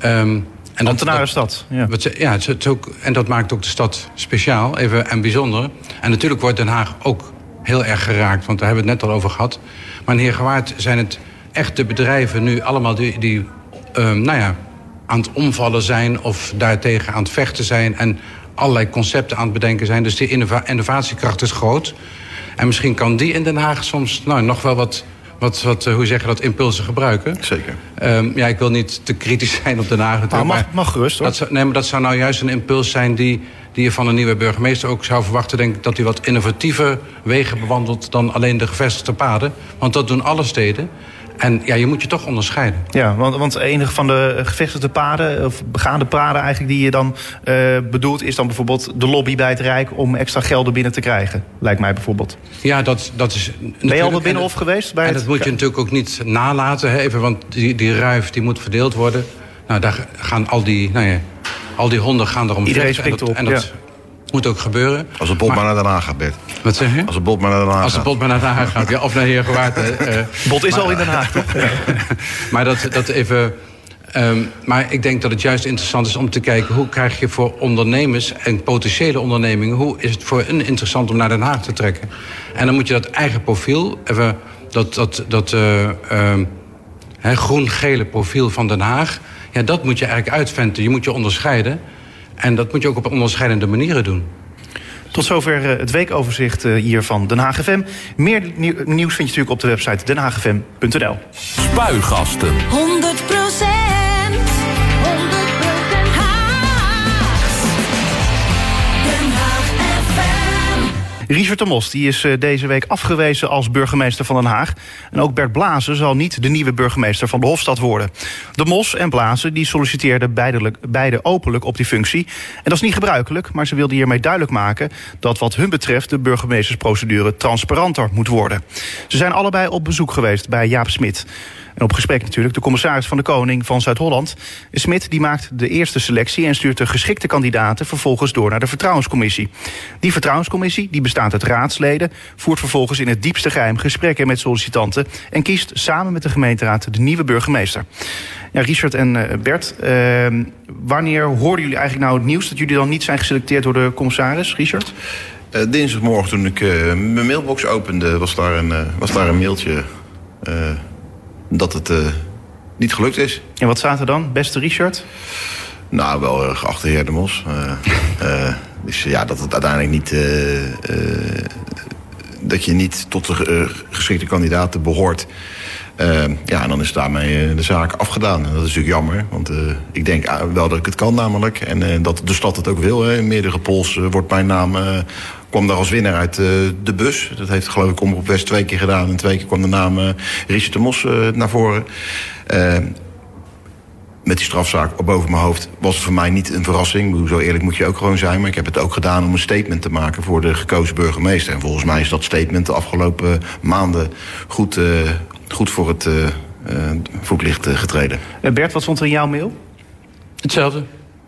ehm, en dat- Ambtenarenstad, ja. Wat ja, het is- het ook, en dat maakt ook de stad speciaal even, en bijzonder. En natuurlijk wordt Den Haag ook heel erg geraakt, want daar hebben we het net al over gehad. Maar in Heergewaard zijn het echt de bedrijven nu allemaal die, die ehm, nou ja, aan het omvallen zijn of daartegen aan het vechten zijn en allerlei concepten aan het bedenken zijn. Dus die innova- innovatiekracht is groot. En misschien kan die in Den Haag soms nou, nog wel wat, wat, wat eh, hoe zeg je dat, impulsen gebruiken. Zeker. Ehm, ja, ik wil niet te kritisch zijn op Den Haag natuurlijk. Nou, mag- mag gerust, hoor. Dat zou, nee, maar dat zou nou juist een impuls zijn die, die je van een nieuwe burgemeester ook zou verwachten. Denk ik dat hij wat innovatieve wegen bewandelt dan alleen de gevestigde paden. Want dat doen alle steden. En ja, je moet je toch onderscheiden. Ja, want, want enige van de gevestigde paden, of begaande paden eigenlijk... die je dan eh, bedoelt, is dan bijvoorbeeld de lobby bij het Rijk... om extra gelden binnen te krijgen, lijkt mij bijvoorbeeld. Ja, dat, dat is. Ben je al bij Binnenhof geweest? Bij en het- dat moet je natuurlijk ook niet nalaten, hè, even, want die, die ruif die moet verdeeld worden. Nou, daar gaan al die, nou ja, al die honden gaan erom Iedereen vechten. En springt dat, op, en dat moet ook gebeuren. Als de bot maar, naar Den Haag gaat, Bert. Wat zeg je? Als de bot maar naar Den Haag Als de gaat. bot maar naar Den Haag gaat, ja, of naar Heergewaard. eh, eh. Bot is al in Den Haag, toch? maar dat, dat even. ehm, maar ik denk dat het juist interessant is om te kijken hoe krijg je voor ondernemers en potentiële ondernemingen, hoe is het voor hen interessant om naar Den Haag te trekken? En dan moet je dat eigen profiel, even dat, dat, dat eh, ehm, hè, groen-gele profiel van Den Haag, ja, dat moet je eigenlijk uitventen. Je moet je onderscheiden. En dat moet je ook op onderscheidende manieren doen. Tot zover eh, het weekoverzicht eh, hier van Den Haag FM. Meer nieuw- nieuws vind je natuurlijk op de website denhaagfm.nl. Spuigasten. 100% Richard de Mos die is eh, deze week afgewezen als burgemeester van Den Haag. En ook Bert Blazen zal niet de nieuwe burgemeester van de Hofstad worden. De Mos en Blazen die solliciteerden beide, beide openlijk op die functie. En dat is niet gebruikelijk, maar ze wilden hiermee duidelijk maken... dat wat hun betreft de burgemeestersprocedure transparanter moet worden. Ze zijn allebei op bezoek geweest bij Jaap Smit. En op gesprek natuurlijk de commissaris van de Koning van Zuid-Holland. Smit die maakt de eerste selectie en stuurt de geschikte kandidaten vervolgens door naar de vertrouwenscommissie. Die vertrouwenscommissie, die bestaat uit raadsleden, voert vervolgens in het diepste geheim gesprekken met sollicitanten en kiest samen met de gemeenteraad de nieuwe burgemeester. Ja, Richard en eh, Bert, eh, wanneer hoorden jullie eigenlijk nou het nieuws dat jullie dan niet zijn geselecteerd door de commissaris, Richard? Eh, dinsdagmorgen toen ik eh, mijn mailbox opende, was daar een, was daar een mailtje dat het eh, niet gelukt is. En wat staat er dan, beste Richard? Nou, wel eh, geachte heer De Mos. Eh, eh, dus ja, dat het uiteindelijk niet... dat je niet tot de geschikte kandidaten behoort. Eh, ja, en dan is daarmee de zaak afgedaan. En dat is natuurlijk jammer, want ik denk wel dat ik het kan namelijk. En dat de stad het ook wil. Hè. In meerdere polls eh, wordt mijn naam... kwam daar als winnaar uit eh, de bus. Dat heeft geloof ik Omroep West twee keer gedaan. En twee keer kwam de naam eh, Richard de Mos eh, naar voren. Met die strafzaak boven mijn hoofd was het voor mij niet een verrassing. Ik bedoel, Zo eerlijk moet je ook gewoon zijn. Maar ik heb het ook gedaan om een statement te maken voor de gekozen burgemeester. En volgens mij is dat statement de afgelopen maanden goed, eh, goed voor het eh, eh, voetlicht getreden. Bert, wat stond er in jouw mail? Hetzelfde.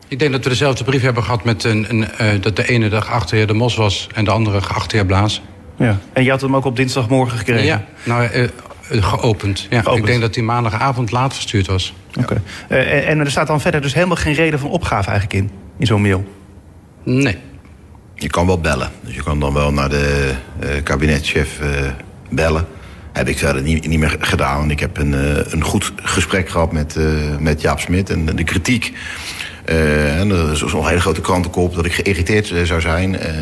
Ik denk dat we dezelfde brief hebben gehad met een, een, eh, dat de ene dag achter heer De Mos was en de andere geachte heer Blaas. Ja. En je had hem ook op dinsdagmorgen gekregen? Ja, nou, eh, eh, geopend. Ja, Geopend. Ik denk dat die maandagavond laat verstuurd was. Oké. Eh, en- en er staat dan verder dus helemaal geen reden van opgave eigenlijk in, in zo'n mail. Nee. Je kan wel bellen. Dus je kan dan wel naar de eh, kabinetchef eh, bellen. Heb ik verder niet, niet meer gedaan. Want ik heb een, eh, een goed gesprek gehad met, eh, met Jaap Smit. En de kritiek. Eh, en dat is een hele grote krantenkop dat ik geïrriteerd eh, zou zijn. eh,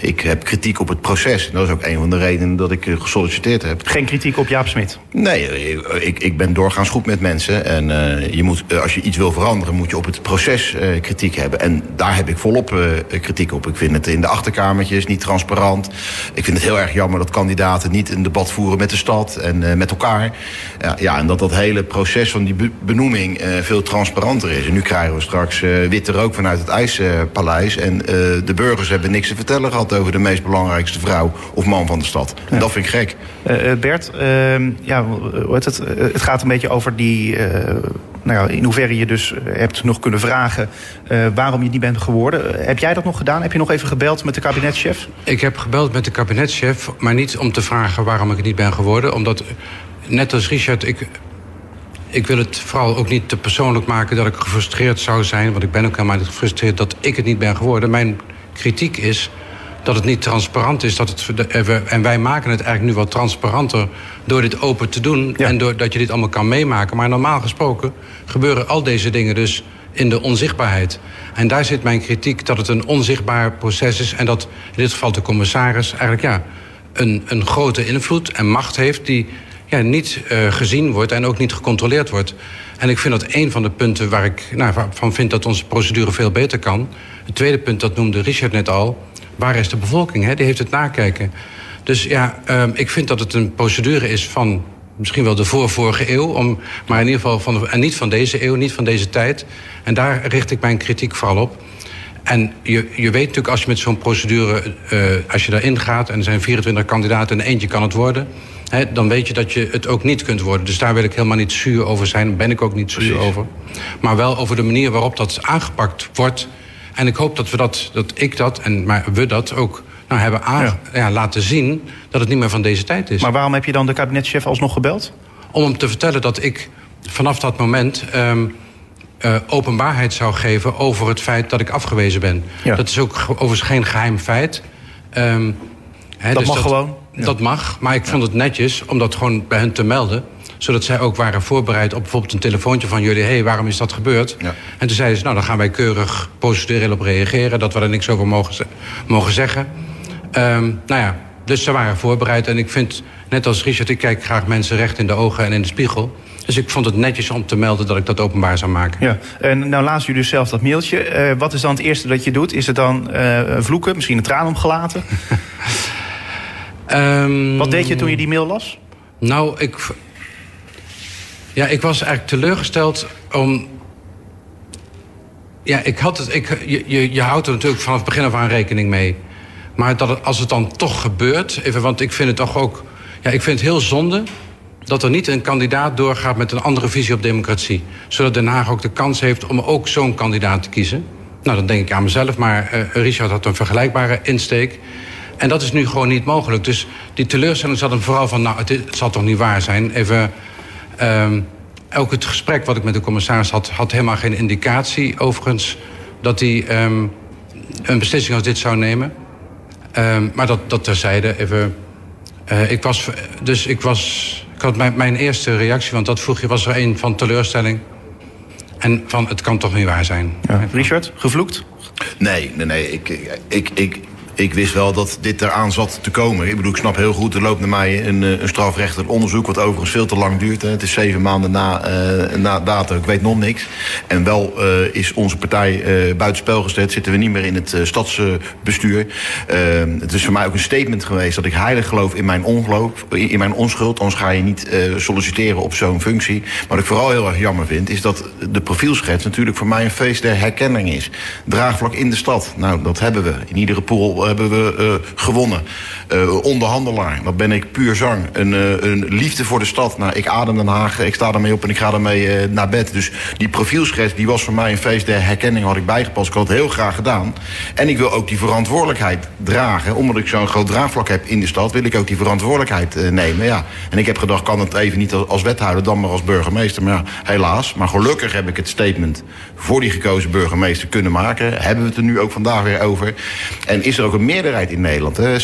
ik heb kritiek op het proces. Dat is ook een van de redenen dat ik gesolliciteerd heb. Geen kritiek op Jaap Smit. Nee, ik, ik ben doorgaans goed met mensen. En je moet, als je iets wil veranderen, moet je op het proces kritiek hebben. En daar heb ik volop kritiek op. Ik vind het in de achterkamertjes niet transparant. Ik vind het heel erg jammer dat kandidaten niet een debat voeren met de stad en met elkaar. Ja, ja, en dat dat hele proces van die be- benoeming veel transparanter is. En nu krijgen we straks eh, witte rook vanuit het IJspaleis. en eh, de burgers hebben niks te vertellen gehad over de meest belangrijkste vrouw of man van de stad. En dat vind ik gek. Eh, Bert, ehm, ja, hoe heet het? Het gaat een beetje over die. eh, nou ja, in hoeverre je dus hebt nog kunnen vragen eh, waarom je niet bent geworden. Heb jij dat nog gedaan? Heb je nog even gebeld met de kabinetschef? Ik heb gebeld met de kabinetschef, maar niet om te vragen waarom ik het niet ben geworden. Omdat, net als Richard, ik, ik wil het vooral ook niet te persoonlijk maken dat ik gefrustreerd zou zijn. Want ik ben ook helemaal niet gefrustreerd dat ik het niet ben geworden. Mijn kritiek is dat het niet transparant is. Dat het, en wij maken het eigenlijk nu wat transparanter door dit open te doen. Ja. En doordat je dit allemaal kan meemaken. Maar normaal gesproken gebeuren al deze dingen dus in de onzichtbaarheid. En daar zit mijn kritiek dat het een onzichtbaar proces is. En dat in dit geval de commissaris eigenlijk ja, een, een grote invloed en macht heeft die ja, niet eh, gezien wordt en ook niet gecontroleerd wordt. En ik vind dat een van de punten waar ik nou, van vind dat onze procedure veel beter kan. Het tweede punt, dat noemde Richard net al. Waar is de bevolking? Hè? Die heeft het nakijken. Dus ja, ehm, ik vind dat het een procedure is van misschien wel de voorvorige eeuw. Om, maar in ieder geval van en niet van deze eeuw, niet van deze tijd. En daar richt ik mijn kritiek vooral op. En je, je weet natuurlijk als je met zo'n procedure, eh, als je daarin gaat... en er zijn 24 kandidaten en eentje kan het worden... Hè, dan weet je dat je het ook niet kunt worden. Dus daar wil ik helemaal niet zuur over zijn. ben ik ook niet zuur Precies. over. Maar wel over de manier waarop dat aangepakt wordt. En ik hoop dat, we dat, dat ik dat en maar we dat ook nou, hebben Ja. ja, laten zien... dat het niet meer van deze tijd is. Maar waarom heb je dan de kabinetschef alsnog gebeld? Om hem te vertellen dat ik vanaf dat moment ehm, eh, openbaarheid zou geven over het feit dat ik afgewezen ben. Ja. Dat is ook ge- overigens geen geheim feit. Ehm, Dat mag gewoon? Ja. Dat mag, maar ik vond het netjes om dat gewoon bij hen te melden. Zodat zij ook waren voorbereid op bijvoorbeeld een telefoontje van jullie... hé, hey, waarom is dat gebeurd? Ja. En toen zeiden ze, nou, dan gaan wij keurig procedureel op reageren... dat we er niks over mogen, ze- mogen zeggen. Ehm, nou ja, dus ze waren voorbereid. En ik vind, net als Richard, ik kijk graag mensen recht in de ogen en in de spiegel. Dus ik vond het netjes om te melden dat ik dat openbaar zou maken. Ja. En nou laat u dus zelf dat mailtje. Eh, wat is dan het eerste dat je doet? Is het dan eh, vloeken, misschien een traan omgelaten? Ehm, Wat deed je toen je die mail las? Nou, ik. Ja, ik was eigenlijk teleurgesteld om. Ja, ik had het. Ik, je, je, je houdt er natuurlijk vanaf het begin af aan rekening mee. Maar dat het, als het dan toch gebeurt. Even, want ik vind het toch ook. Ja, ik vind het heel zonde dat er niet een kandidaat doorgaat met een andere visie op democratie. Zodat Den Haag ook de kans heeft om ook zo'n kandidaat te kiezen. Nou, dan denk ik aan mezelf, maar eh, Richard had een vergelijkbare insteek. En dat is nu gewoon niet mogelijk. Dus die teleurstelling zat hem vooral van, nou, het, is- het zal toch niet waar zijn. Even, ehm, ook het gesprek wat ik met de commissaris had, had helemaal geen indicatie, overigens, dat hij ehm, een beslissing als dit zou nemen. Ehm, maar dat, dat terzijde, even. eh, ik was, dus ik was. Ik had mijn, mijn eerste reactie, want dat vroeg je, was er een van teleurstelling. En van het kan toch niet waar zijn. Ja. Richard, gevloekt? Nee, nee, nee. Ik, ik, ik, ik wist wel dat dit eraan zat te komen. Ik bedoel, ik snap heel goed, er loopt naar mij een, eh, een strafrechtelijk onderzoek... wat overigens veel te lang duurt. Hè. Het is zeven maanden na, eh na datum, ik weet nog niks. En wel eh, is onze partij eh buitenspel gezet. Zitten we niet meer in het stadsbestuur. Het is voor mij ook een statement geweest... dat ik heilig geloof in mijn ongeloof, in mijn onschuld. Anders ga je niet solliciteren op zo'n functie. Wat ik vooral heel erg jammer vind... is dat de profielschets natuurlijk voor mij een feest der herkenning is. Draagvlak in de stad. Nou, dat hebben we. In iedere pool hebben we eh, gewonnen. Eh, onderhandelaar, dat ben ik puur zang. Een, eh, een liefde voor de stad. Nou, ik adem Den Haag, ik sta ermee op en ik ga ermee naar bed. Dus die profielschets die was voor mij een feest der herkenning. Had ik bijgepast. Ik had het heel graag gedaan. En ik wil ook die verantwoordelijkheid dragen. Omdat ik zo'n groot draagvlak heb in de stad, wil ik ook die verantwoordelijkheid nemen. Ja. En ik heb gedacht, kan het even niet als- wethouder, dan maar als burgemeester. Maar helaas. Maar gelukkig heb ik het statement voor die gekozen burgemeester kunnen maken. Hebben we het er nu ook vandaag weer over. En is er ook een meerderheid in Nederland. Hè? 60%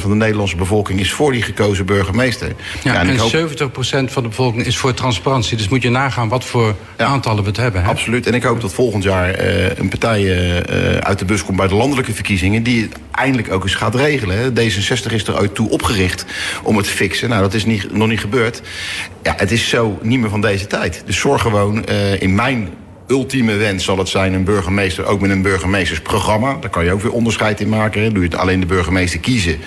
van de Nederlandse bevolking is voor die gekozen burgemeester. Ja, en ik en hoop- 70% van de bevolking is voor transparantie. Dus moet je nagaan wat voor Ja. aantallen we het hebben. Hè? Absoluut. En ik hoop dat volgend jaar eh, een partij eh, uit de bus komt bij de landelijke verkiezingen. die het eindelijk ook eens gaat regelen. hè. D66 is er ooit toe opgericht om het te fixen. Nou, dat is niet, nog niet gebeurd. Ja, het is zo niet meer van deze tijd. Dus zorg gewoon eh, in mijn. Ultieme wens zal het zijn een burgemeester, ook met een burgemeestersprogramma. Daar kan je ook weer onderscheid in maken. Hè. Doe je het alleen de burgemeester kiezen,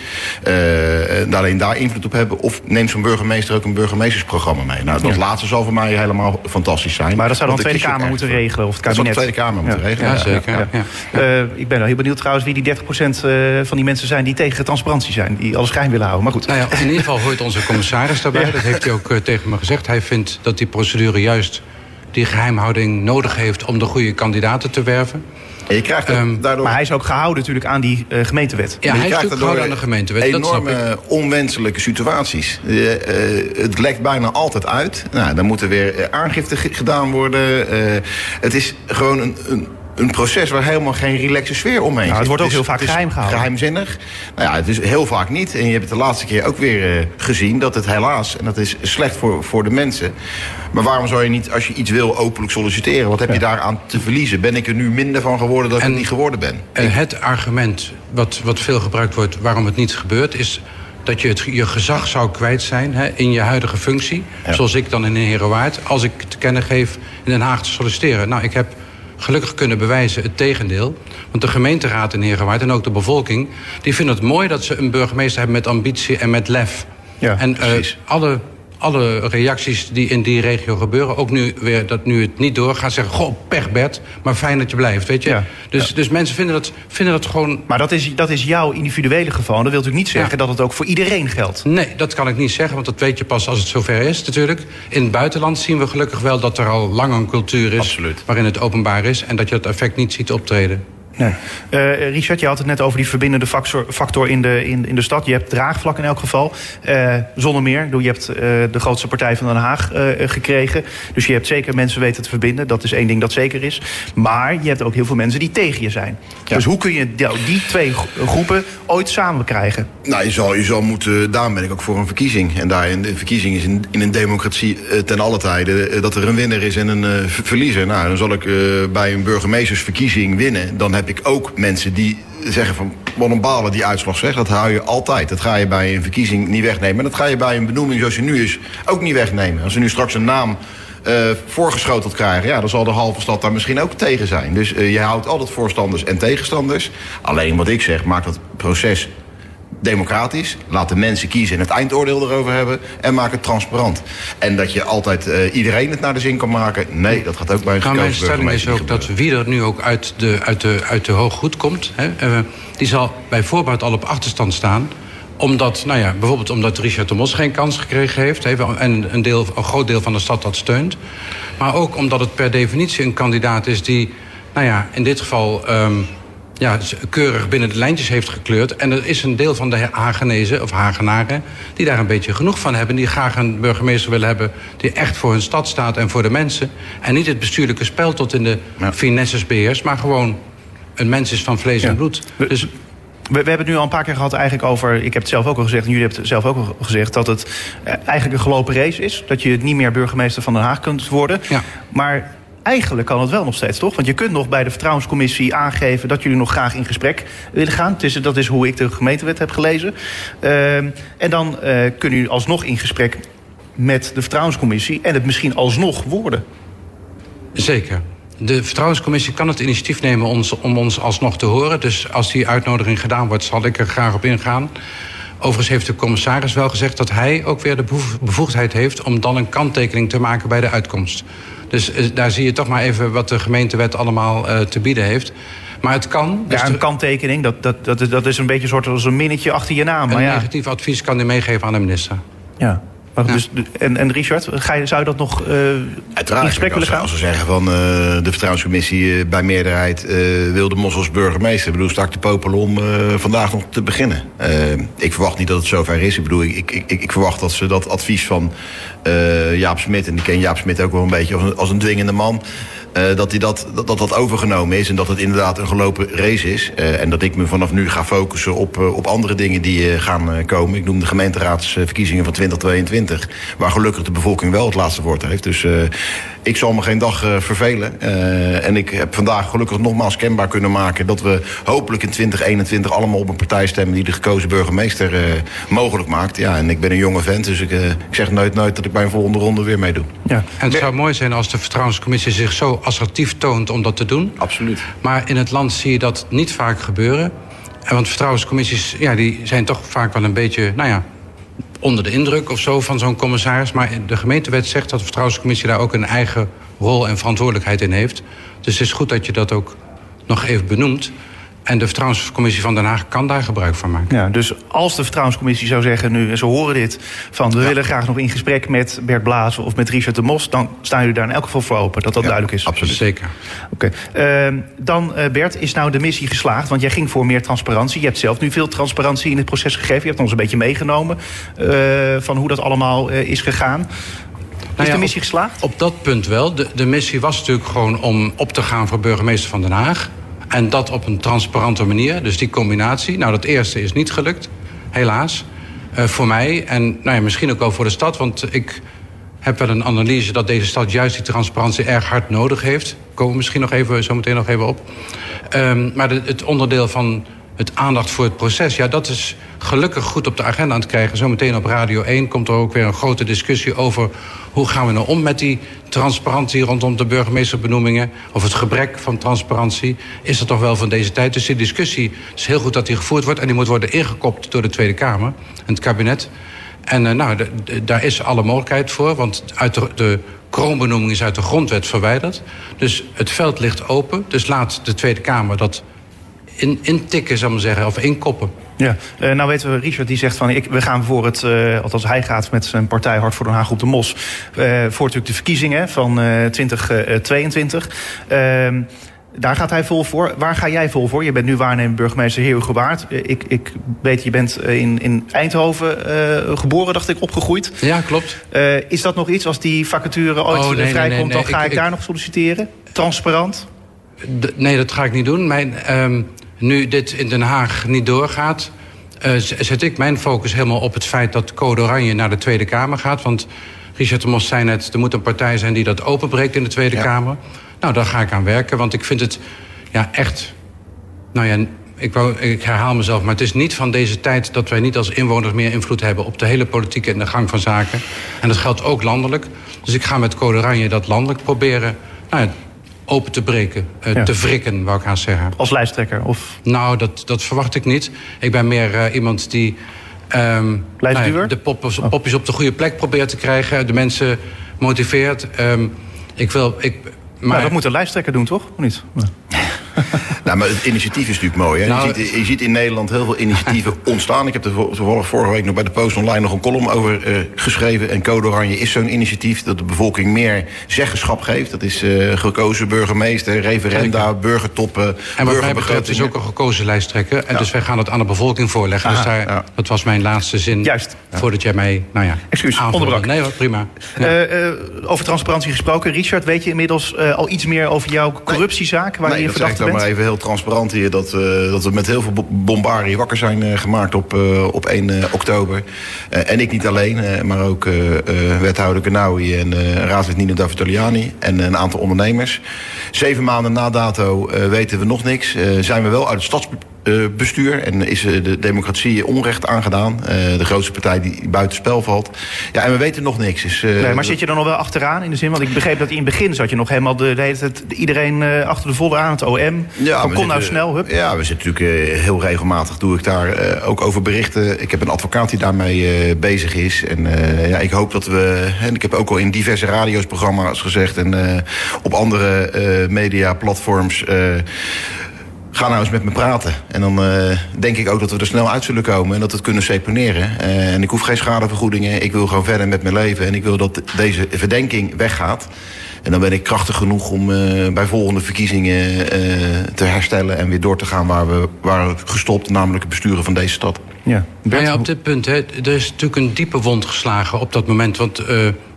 eh, en alleen daar invloed op hebben. Of neemt zo'n burgemeester ook een burgemeestersprogramma mee. Nou, dat laatste zal voor mij helemaal fantastisch zijn. Maar dat zou dan de Tweede Kamer moeten regelen, of het Dat zal de kabinet. Tweede Kamer moeten Ja. regelen. Ja, zeker. Ja. Eh, ik ben wel heel benieuwd trouwens wie die 30% eh, van die mensen zijn die tegen transparantie zijn. Die alles geheim willen houden. Maar goed. Nou ja, in ieder geval hoort onze commissaris daarbij. Dat heeft hij ook tegen me gezegd. Hij vindt dat die procedure juist die geheimhouding nodig heeft... om de goede kandidaten te werven. En je krijgt Ehm, daardoor... Maar hij is ook gehouden natuurlijk aan die eh, gemeentewet. Ja, hij je is gehouden aan de gemeentewet. Dat snap Enorme ik. onwenselijke situaties. Eh, eh, het lekt bijna altijd uit. Nou, dan moet er weer aangifte ge- gedaan worden. Eh, het is gewoon een, een, een proces waar helemaal geen relaxe sfeer omheen Nou, het wordt ook is- heel vaak het is geheim gehouden. Geheimzinnig. Nou ja, het is heel vaak niet. En je hebt het de laatste keer ook weer eh, gezien dat het helaas, en dat is slecht voor, voor de mensen. Maar waarom zou je niet, als je iets wil, openlijk solliciteren? Wat heb je daaraan te verliezen? Ben ik er nu minder van geworden dat ik En- het niet geworden ben? Eh, het argument wat, wat veel gebruikt wordt waarom het niet gebeurt... is dat je het, je gezag zou kwijt zijn hè, in je huidige functie. Zoals ik dan in Herenwaard. Als ik te kennen geef in Den Haag te solliciteren. Nou, ik heb gelukkig kunnen bewijzen het tegendeel. Want de gemeenteraad in Herenwaard en ook de bevolking... die vinden het mooi dat ze een burgemeester hebben met ambitie en met lef. Ja, en eh, precies. alle, alle reacties die in die regio gebeuren... ook nu weer dat nu het niet doorgaat, zeggen... goh, pech Bert, maar fijn dat je blijft, weet je. Ja. Dus, dus mensen vinden dat, vinden dat gewoon... Maar dat is, dat is jouw individuele geval. En dat wil natuurlijk niet zeggen Ja. dat het ook voor iedereen geldt. Nee, dat kan ik niet zeggen, want dat weet je pas als het zover is natuurlijk. In het buitenland zien we gelukkig wel dat er al lang een cultuur is... Absoluut. waarin het openbaar is en dat je dat effect niet ziet optreden. Nee. Eh, Richard, je had het net over die verbindende factor, factor in, de, in, in de stad. Je hebt draagvlak in elk geval. Eh, zonder meer. Je hebt eh, de grootste partij van Den Haag gekregen. Dus je hebt zeker mensen weten te verbinden. Dat is één ding dat zeker is. Maar je hebt ook heel veel mensen die tegen je zijn. Ja. Dus hoe kun je die, twee gro- groepen ooit samen krijgen? Nou, je zal, je zal moeten, daarom ben ik ook voor een verkiezing. En daar in de verkiezing is in, in een democratie ten alle tijden dat er een winnaar is en een ver- verliezer. Nou, dan zal ik bij een burgemeestersverkiezing winnen. Dan heb ik ook mensen die zeggen van wat balen die uitslag zegt. Dat hou je altijd. Dat ga je bij een verkiezing niet wegnemen. En dat ga je bij een benoeming zoals je nu is ook niet wegnemen. Als ze nu straks een naam eh, voorgeschoteld krijgen, ja, dan zal de halve stad daar misschien ook tegen zijn. Dus eh, je houdt altijd voorstanders en tegenstanders. Alleen wat ik zeg, maakt dat proces democratisch. Laat de mensen kiezen en het eindoordeel erover hebben. En maak het transparant. En dat je altijd eh, iedereen het naar de zin kan maken. Nee, dat gaat ook bij een gekozen mijn stelling is ook dat wie er nu ook uit de, uit de, uit de hooggoed komt... Hè, eh, die zal bij voorbaat al op achterstand staan omdat, nou ja, bijvoorbeeld omdat Richard de Mos geen kans gekregen heeft... heeft en een, deel, een groot deel van de stad dat steunt. Maar ook omdat het per definitie een kandidaat is die... nou ja, in dit geval ehm, ja, z- keurig binnen de lijntjes heeft gekleurd. En er is een deel van de Hagenezen of Hagenaren... die daar een beetje genoeg van hebben. Die graag een burgemeester willen hebben... die echt voor hun stad staat en voor de mensen. En niet het bestuurlijke spel tot in de Ja. finesses beheerst... maar gewoon een mens is van vlees Ja. en bloed. Dus We, we hebben het nu al een paar keer gehad eigenlijk over... ik heb het zelf ook al gezegd en jullie hebben het zelf ook al gezegd... dat het eh, eigenlijk een gelopen race is. Dat je niet meer burgemeester van Den Haag kunt worden. Ja. Maar eigenlijk kan het wel nog steeds, toch? Want je kunt nog bij de vertrouwenscommissie aangeven... dat jullie nog graag in gesprek willen gaan. Is, dat is hoe ik de gemeentewet heb gelezen. Ehm, en dan eh, kunnen jullie alsnog in gesprek met de vertrouwenscommissie... en het misschien alsnog worden. Zeker. De vertrouwenscommissie kan het initiatief nemen ons, om ons alsnog te horen. Dus als die uitnodiging gedaan wordt, zal ik er graag op ingaan. Overigens heeft de commissaris wel gezegd dat hij ook weer de bevoeg- bevoegdheid heeft om dan een kanttekening te maken bij de uitkomst. Dus eh, daar zie je toch maar even wat de gemeentewet allemaal eh, te bieden heeft. Maar het kan. Dus Ja, een kanttekening, dat, dat, dat, is- dat is een beetje een soort als een minnetje achter je naam. een Maar ja. negatief advies kan hij meegeven aan de minister. Ja. Maar Ja. Dus, en, en Richard, ga je, zou je dat nog eh, Uiteraard, in gesprek als, willen gaan? als ze zeggen van eh, de vertrouwenscommissie eh, bij meerderheid wil de Mos als burgemeester. Ik bedoel, sta ik te popelen om vandaag nog te beginnen. Ik verwacht niet dat het zover is. Ik bedoel, ik, ik, ik, verwacht dat ze dat advies van Jaap Smit, en ik ken Jaap Smit ook wel een beetje als een, als een dwingende man. Eh, dat, die dat, dat, dat overgenomen is en dat het inderdaad een gelopen race is. Eh, en dat ik me vanaf nu ga focussen op, eh, op andere dingen die gaan komen. Ik noem de gemeenteraadsverkiezingen van 2022, waar gelukkig de bevolking wel het laatste woord heeft. Dus ik zal me geen dag eh, vervelen. Eh, en ik heb vandaag gelukkig nogmaals kenbaar kunnen maken dat we hopelijk in 2021 allemaal op een partij stemmen die de gekozen burgemeester eh, mogelijk maakt. Ja, en ik ben een jonge vent, dus ik, eh, ik zeg nooit nooit dat ik bij een volgende ronde weer meedoe. Ja. En het zou mooi zijn als de vertrouwenscommissie zich zo assertief toont om dat te doen. Absoluut. Maar in het land zie je dat niet vaak gebeuren. En want vertrouwenscommissies ja, die zijn toch vaak wel een beetje, nou ja, onder de indruk of zo van zo'n commissaris. Maar de gemeentewet zegt dat de vertrouwenscommissie daar ook een eigen rol en verantwoordelijkheid in heeft. Dus het is goed dat je dat ook nog even benoemt. En de vertrouwenscommissie van Den Haag kan daar gebruik van maken. Ja, dus als de vertrouwenscommissie zou zeggen nu, en ze horen dit, van we willen graag nog in gesprek met Bert Blazen of met Richard de Mos, dan staan jullie daar in elk geval voor open, dat dat Ja, duidelijk is. absoluut. Zeker. Oké. Ehm, dan, eh, Bert, is nou de missie geslaagd? Want jij ging voor meer transparantie. Je hebt zelf nu veel transparantie in het proces gegeven. Je hebt ons een beetje meegenomen eh, van hoe dat allemaal eh, is gegaan. Is Nou ja, de missie op- geslaagd? Op dat punt wel. De, de missie was natuurlijk gewoon om op te gaan voor burgemeester van Den Haag. En dat op een transparante manier. Dus die combinatie. Nou, dat eerste is niet gelukt, helaas. Eh, voor mij en nou ja, misschien ook wel voor de stad. Want ik heb wel een analyse dat deze stad juist die transparantie erg hard nodig heeft. Komen we misschien nog even, zo meteen nog even op. Ehm, maar het onderdeel van het aandacht voor het proces, ja, dat is gelukkig goed op de agenda aan het krijgen. Zometeen op Radio 1 komt er ook weer een grote discussie over hoe gaan we nou om met die transparantie rondom de burgemeesterbenoemingen. Of het gebrek van transparantie. Is dat toch wel van deze tijd? Dus die discussie is heel goed dat die gevoerd wordt en die moet worden ingekopt door de Tweede Kamer en het kabinet. En eh, nou, daar is alle mogelijkheid voor, want uit de, de kroonbenoeming is uit de grondwet verwijderd. Dus het veld ligt open. Dus laat de Tweede Kamer dat in, intikken, zal ik maar zeggen, of inkoppen. Ja, Eh, nou weten we, Richard die zegt van ik, we gaan voor het, eh, althans hij gaat met zijn partij Hart voor Den Haag op de Mos, eh, voor natuurlijk de verkiezingen van eh 2022. Ehm, daar gaat hij vol voor. Waar ga jij vol voor? Je bent nu waarnemend burgemeester Heer Hugo Waard. Eh, ik, ik weet, je bent in, in Eindhoven geboren, dacht ik, opgegroeid. Ja, klopt. Is dat nog iets als die vacature ooit Oh, nee, nee, vrijkomt? nee, nee. Dan ga Ik- ik, ik- daar nog solliciteren? Transparant? D- nee, dat ga ik niet doen. Mijn, ehm, nu dit in Den Haag niet doorgaat, eh, zet ik mijn focus helemaal op het feit dat Code Oranje naar de Tweede Kamer gaat. Want Richard de Mos zei net, er moet een partij zijn die dat openbreekt in de Tweede Ja. Kamer. Nou, daar ga ik aan werken, want ik vind het ja, echt. Nou ja, ik, wou, ik herhaal mezelf, maar het is niet van deze tijd dat wij niet als inwoners meer invloed hebben op de hele politiek en de gang van zaken. En dat geldt ook landelijk. Dus ik ga met Code Oranje dat landelijk proberen nou ja, open te breken, eh, Ja. te wrikken, wou ik haast zeggen. Als lijsttrekker? Of Nou, dat, dat verwacht ik niet. Ik ben meer eh, iemand die Lijstduwer? nou ja, de popjes, popjes op de goede plek probeert te krijgen, de mensen motiveert. Ehm, ik wil, ik, maar nou, dat moet een lijsttrekker doen, toch? Of niet? Ja. Nou, maar het initiatief is natuurlijk mooi. Hè? Nou, je, ziet, je ziet in Nederland heel veel initiatieven ontstaan. Ik heb er vorige week nog bij de Post Online nog een column over eh, geschreven. En Code Oranje is zo'n initiatief dat de bevolking meer zeggenschap geeft. Dat is eh, gekozen burgemeester, referenda, burgertoppen, En wat mij betreft is ook een gekozen lijsttrekker. En dus wij gaan het aan de bevolking voorleggen. Aha, dus daar, ja. dat was mijn laatste zin. Juist. Voordat jij mij, nou ja, Excuus, onderbrak. Nee hoor, prima. Ja. Eh, over transparantie gesproken. Richard, weet je inmiddels al iets meer over jouw corruptiezaak... waar Nee, je dat zeg maar even heel transparant hier. Dat, eh, dat we met heel veel bo- bombarie wakker zijn eh, gemaakt op, eh, op 1 eh, oktober. En ik niet alleen, maar ook wethouder Kanawi en raadslid Nino Davitoliani. En een aantal ondernemers. Zeven maanden na dato weten we nog niks. Zijn we wel uit het stadsbestuur. en is eh, de democratie onrecht aangedaan. Eh, de grootste partij die buitenspel valt. Ja, en we weten nog niks. Dus, eh, Nee, maar zit je dan nog wel achteraan in de zin? Want ik begreep dat in het begin zat je nog helemaal de, de hele tijd iedereen eh, achter de volle aan, het OM. van, we kom nou snel, hup. Ja, we zitten natuurlijk eh, heel regelmatig. Doe ik daar eh, ook over berichten. Ik heb een advocaat die daarmee eh, bezig is. En eh, ja, ik hoop dat we. En ik heb ook al in diverse radio's programma's gezegd. En eh, op andere eh mediaplatforms. Ga nou eens met me praten. En dan eh, denk ik ook dat we er snel uit zullen komen en dat we het kunnen seponeren. Eh, en ik hoef geen schadevergoedingen. Ik wil gewoon verder met mijn leven. En ik wil dat deze verdenking weggaat. En dan ben ik krachtig genoeg om eh, bij volgende verkiezingen eh, te herstellen en weer door te gaan waar we waren gestopt, namelijk het besturen van deze stad. Ja. Nou Bert, ja, op dit punt, hè, er is natuurlijk een diepe wond geslagen op dat moment. Want eh,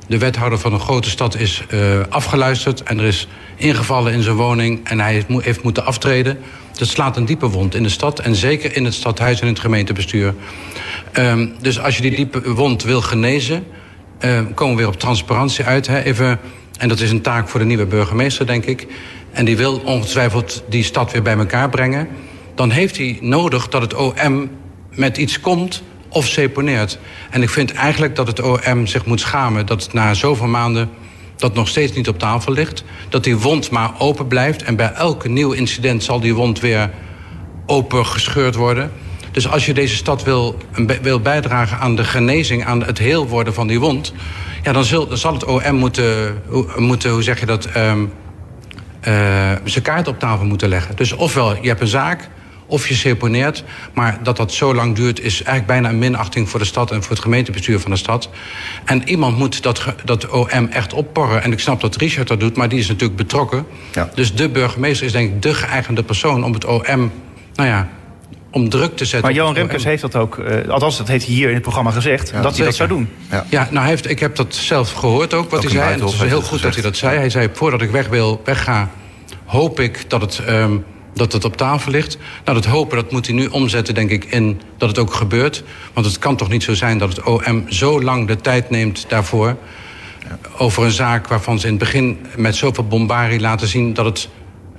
de wethouder van een grote stad is eh, afgeluisterd... en er is ingevallen in zijn woning en hij heeft moeten aftreden. Dat slaat een diepe wond in de stad en zeker in het stadhuis en het gemeentebestuur. Ehm, dus als je die diepe wond wil genezen... eh, komen we weer op transparantie uit. Hè? Even, en dat is een taak voor de nieuwe burgemeester, denk ik. En die wil ongetwijfeld die stad weer bij elkaar brengen. Dan heeft hij nodig dat het OM met iets komt of seponeert. En ik vind eigenlijk dat het OM zich moet schamen... dat na zoveel maanden dat nog steeds niet op tafel ligt. Dat die wond maar open blijft. En bij elk nieuw incident zal die wond weer open gescheurd worden. Dus als je deze stad wil, wil bijdragen aan de genezing, aan het heel worden van die wond, ja, dan, dan zal het OM moeten, moeten hoe zeg je dat, ehm, eh, zijn kaart op tafel moeten leggen. Dus ofwel je hebt een zaak, of je seponeert. Maar dat dat zo lang duurt, is eigenlijk bijna een minachting voor de stad en voor het gemeentebestuur van de stad. En iemand moet dat, dat OM echt opporren. En ik snap dat Richard dat doet, maar die is natuurlijk betrokken. Ja. Dus de burgemeester is denk ik de geëigende persoon om het OM, nou ja, om druk te zetten. Maar Johan Remkes heeft dat ook, eh, althans dat heeft hij hier in het programma gezegd, dat hij dat zou doen. Ja. Ja, nou hij heeft, ik heb dat zelf gehoord ook, wat Ook hij zei. En het is heel goed dat hij dat zei. Hij zei, voordat ik weg wil, wegga, hoop ik dat het, ehm, dat het op tafel ligt. Nou, dat hopen, dat moet hij nu omzetten, denk ik, in dat het ook gebeurt. Want het kan toch niet zo zijn dat het OM zo lang de tijd neemt daarvoor... over een zaak waarvan ze in het begin met zoveel bombarie laten zien... dat het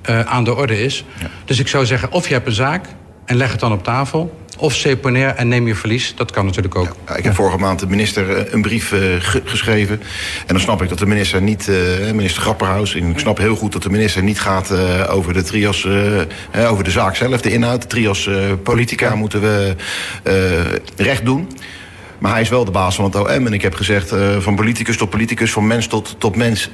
eh, aan de orde is. Dus ik zou zeggen, of je hebt een zaak en leg het dan op tafel... of seponeer en neem je verlies. Dat kan natuurlijk ook. Ja, ik heb vorige maand de minister eh, een brief eh, ge- geschreven. En dan snap ik dat de minister niet, eh, minister Grapperhaus... en ik snap heel goed dat de minister niet gaat over de trias... over de zaak zelf, de inhoud. De trias politica moeten we recht doen. Maar hij is wel de baas van het OM. En ik heb gezegd, van politicus tot politicus, van mens tot, tot mens...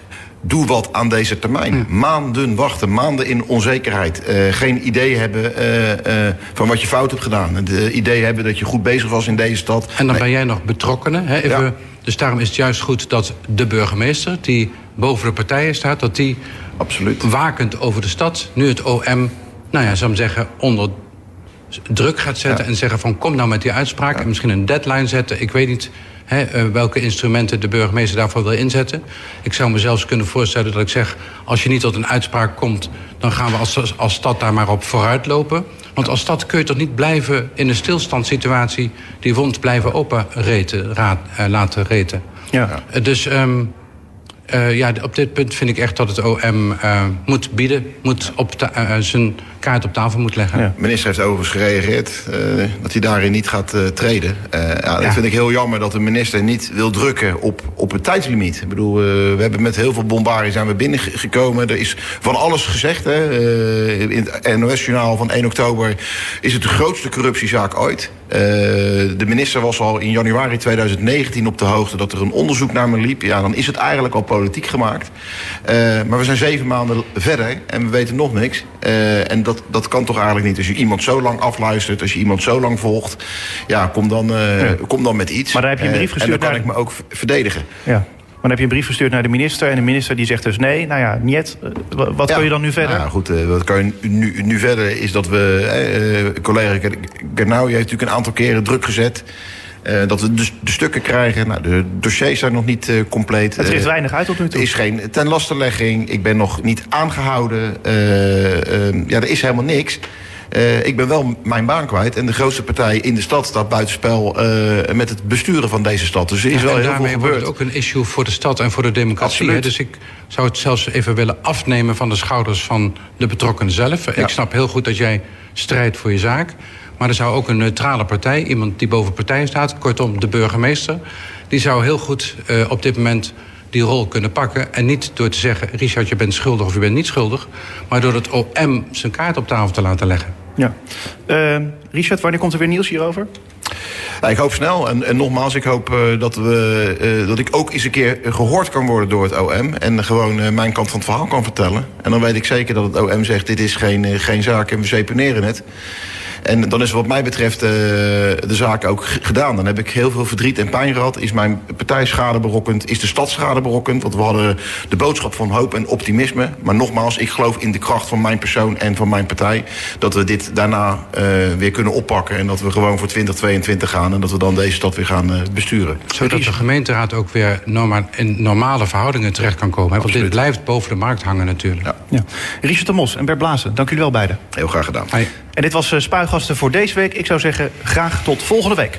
Doe wat aan deze termijn. Maanden wachten, maanden in onzekerheid. Eh, geen idee hebben eh, eh, van wat je fout hebt gedaan. Het idee hebben dat je goed bezig was in deze stad. En dan Nee. ben jij nog betrokkenen. Hè? Even, Ja. Dus daarom is het juist goed dat de burgemeester, die boven de partijen staat, dat die Absoluut. wakend over de stad, nu het OM, nou ja, zou ik zeggen, onder druk gaat zetten en zeggen van kom nou met die uitspraak en misschien een deadline zetten. Ik weet niet hè, eh, welke instrumenten de burgemeester daarvoor wil inzetten. Ik zou me zelfs kunnen voorstellen dat ik zeg, als je niet tot een uitspraak komt, dan gaan we als, als stad daar maar op vooruit lopen. Want als stad kun je toch niet blijven in een stilstandssituatie die wond blijven open reten, raad, eh, laten reten. Ja. Eh, Dus ehm, eh, ja, op dit punt vind ik echt dat het OM moet bieden, moet op zijn kaart op tafel moet leggen. Ja. De minister heeft overigens gereageerd eh, dat hij daarin niet gaat eh, treden. Eh, ja, dat Ja. vind ik heel jammer dat de minister niet wil drukken op, op het tijdslimiet. Ik bedoel, eh, we hebben met heel veel bombarie zijn we binnengekomen. Er is van alles gezegd. Hè. Eh, in het NOS-journaal van 1 oktober is het de grootste corruptiezaak ooit. Eh, de minister was al in januari 2019 op de hoogte dat er een onderzoek naar me liep. Ja, dan is het eigenlijk al politiek gemaakt. Eh, maar we zijn zeven maanden verder en we weten nog niks. Eh, en dat, dat kan toch eigenlijk niet. Als je iemand zo lang afluistert, als je iemand zo lang volgt... ja, kom dan, eh, kom dan met iets. Maar daar heb je een brief Eh, gestuurd En dan kan naar- ik me ook verdedigen. Ja. Maar dan heb je een brief gestuurd naar de minister en de minister die zegt dus nee. Nou ja, niet. Eh, wa- Wat Ja. kun je dan nu verder? Nou goed, wat kan je nu, nu verder is dat we... collega Gernaui heeft natuurlijk een aantal keren druk gezet... eh, dat we de, de stukken krijgen. Nou, de dossiers zijn nog niet eh, compleet. het richt Eh, weinig uit tot nu Er toe. is geen tenlastenlegging. Ik ben nog niet aangehouden. Eh, eh, ja, er is helemaal niks. Eh, ik ben wel mijn baan kwijt. En de grootste partij in de stad staat buitenspel eh met het besturen van deze stad. Dus er is wel en heel veel daarmee wordt gebeurd. het ook een issue voor de stad en voor de democratie. Hè? Dus ik zou het zelfs even willen afnemen van de schouders van de betrokkenen zelf. Ik snap heel goed dat jij strijdt voor je zaak. Maar er zou ook een neutrale partij, iemand die boven partijen staat, kortom de burgemeester, die zou heel goed eh, op dit moment die rol kunnen pakken. En niet door te zeggen, Richard, je bent schuldig of je bent niet schuldig. Maar door het OM zijn kaart op tafel te laten leggen. Ja. Eh, Richard, wanneer komt er weer nieuws hierover? Nou, ik hoop snel. En, en nogmaals, ik hoop eh, dat, we, eh, dat ik ook eens een keer gehoord kan worden door het OM. En gewoon eh, mijn kant van het verhaal kan vertellen. En dan weet ik zeker dat het OM zegt: dit is geen, geen zaak en we seponeren het. En dan is wat mij betreft eh, de zaak ook gedaan. Dan heb ik heel veel verdriet en pijn gehad. Is mijn partij schade berokkend? Is de stad schade berokkend? Want we hadden de boodschap van hoop en optimisme. Maar nogmaals, ik geloof in de kracht van mijn persoon en van mijn partij. Dat we dit daarna eh, weer kunnen oppakken. En dat we gewoon voor 2022 gaan. En dat we dan deze stad weer gaan eh, besturen. Zodat de gemeenteraad ook weer norma in normale verhoudingen terecht kan komen. hè? Want dit blijft boven de markt hangen natuurlijk. Ja. Ja. Richard de Mos en Bert Blazen, dank jullie wel beiden. Heel graag gedaan. En dit was eh, Spuigasten voor deze week. Ik zou zeggen, graag tot volgende week.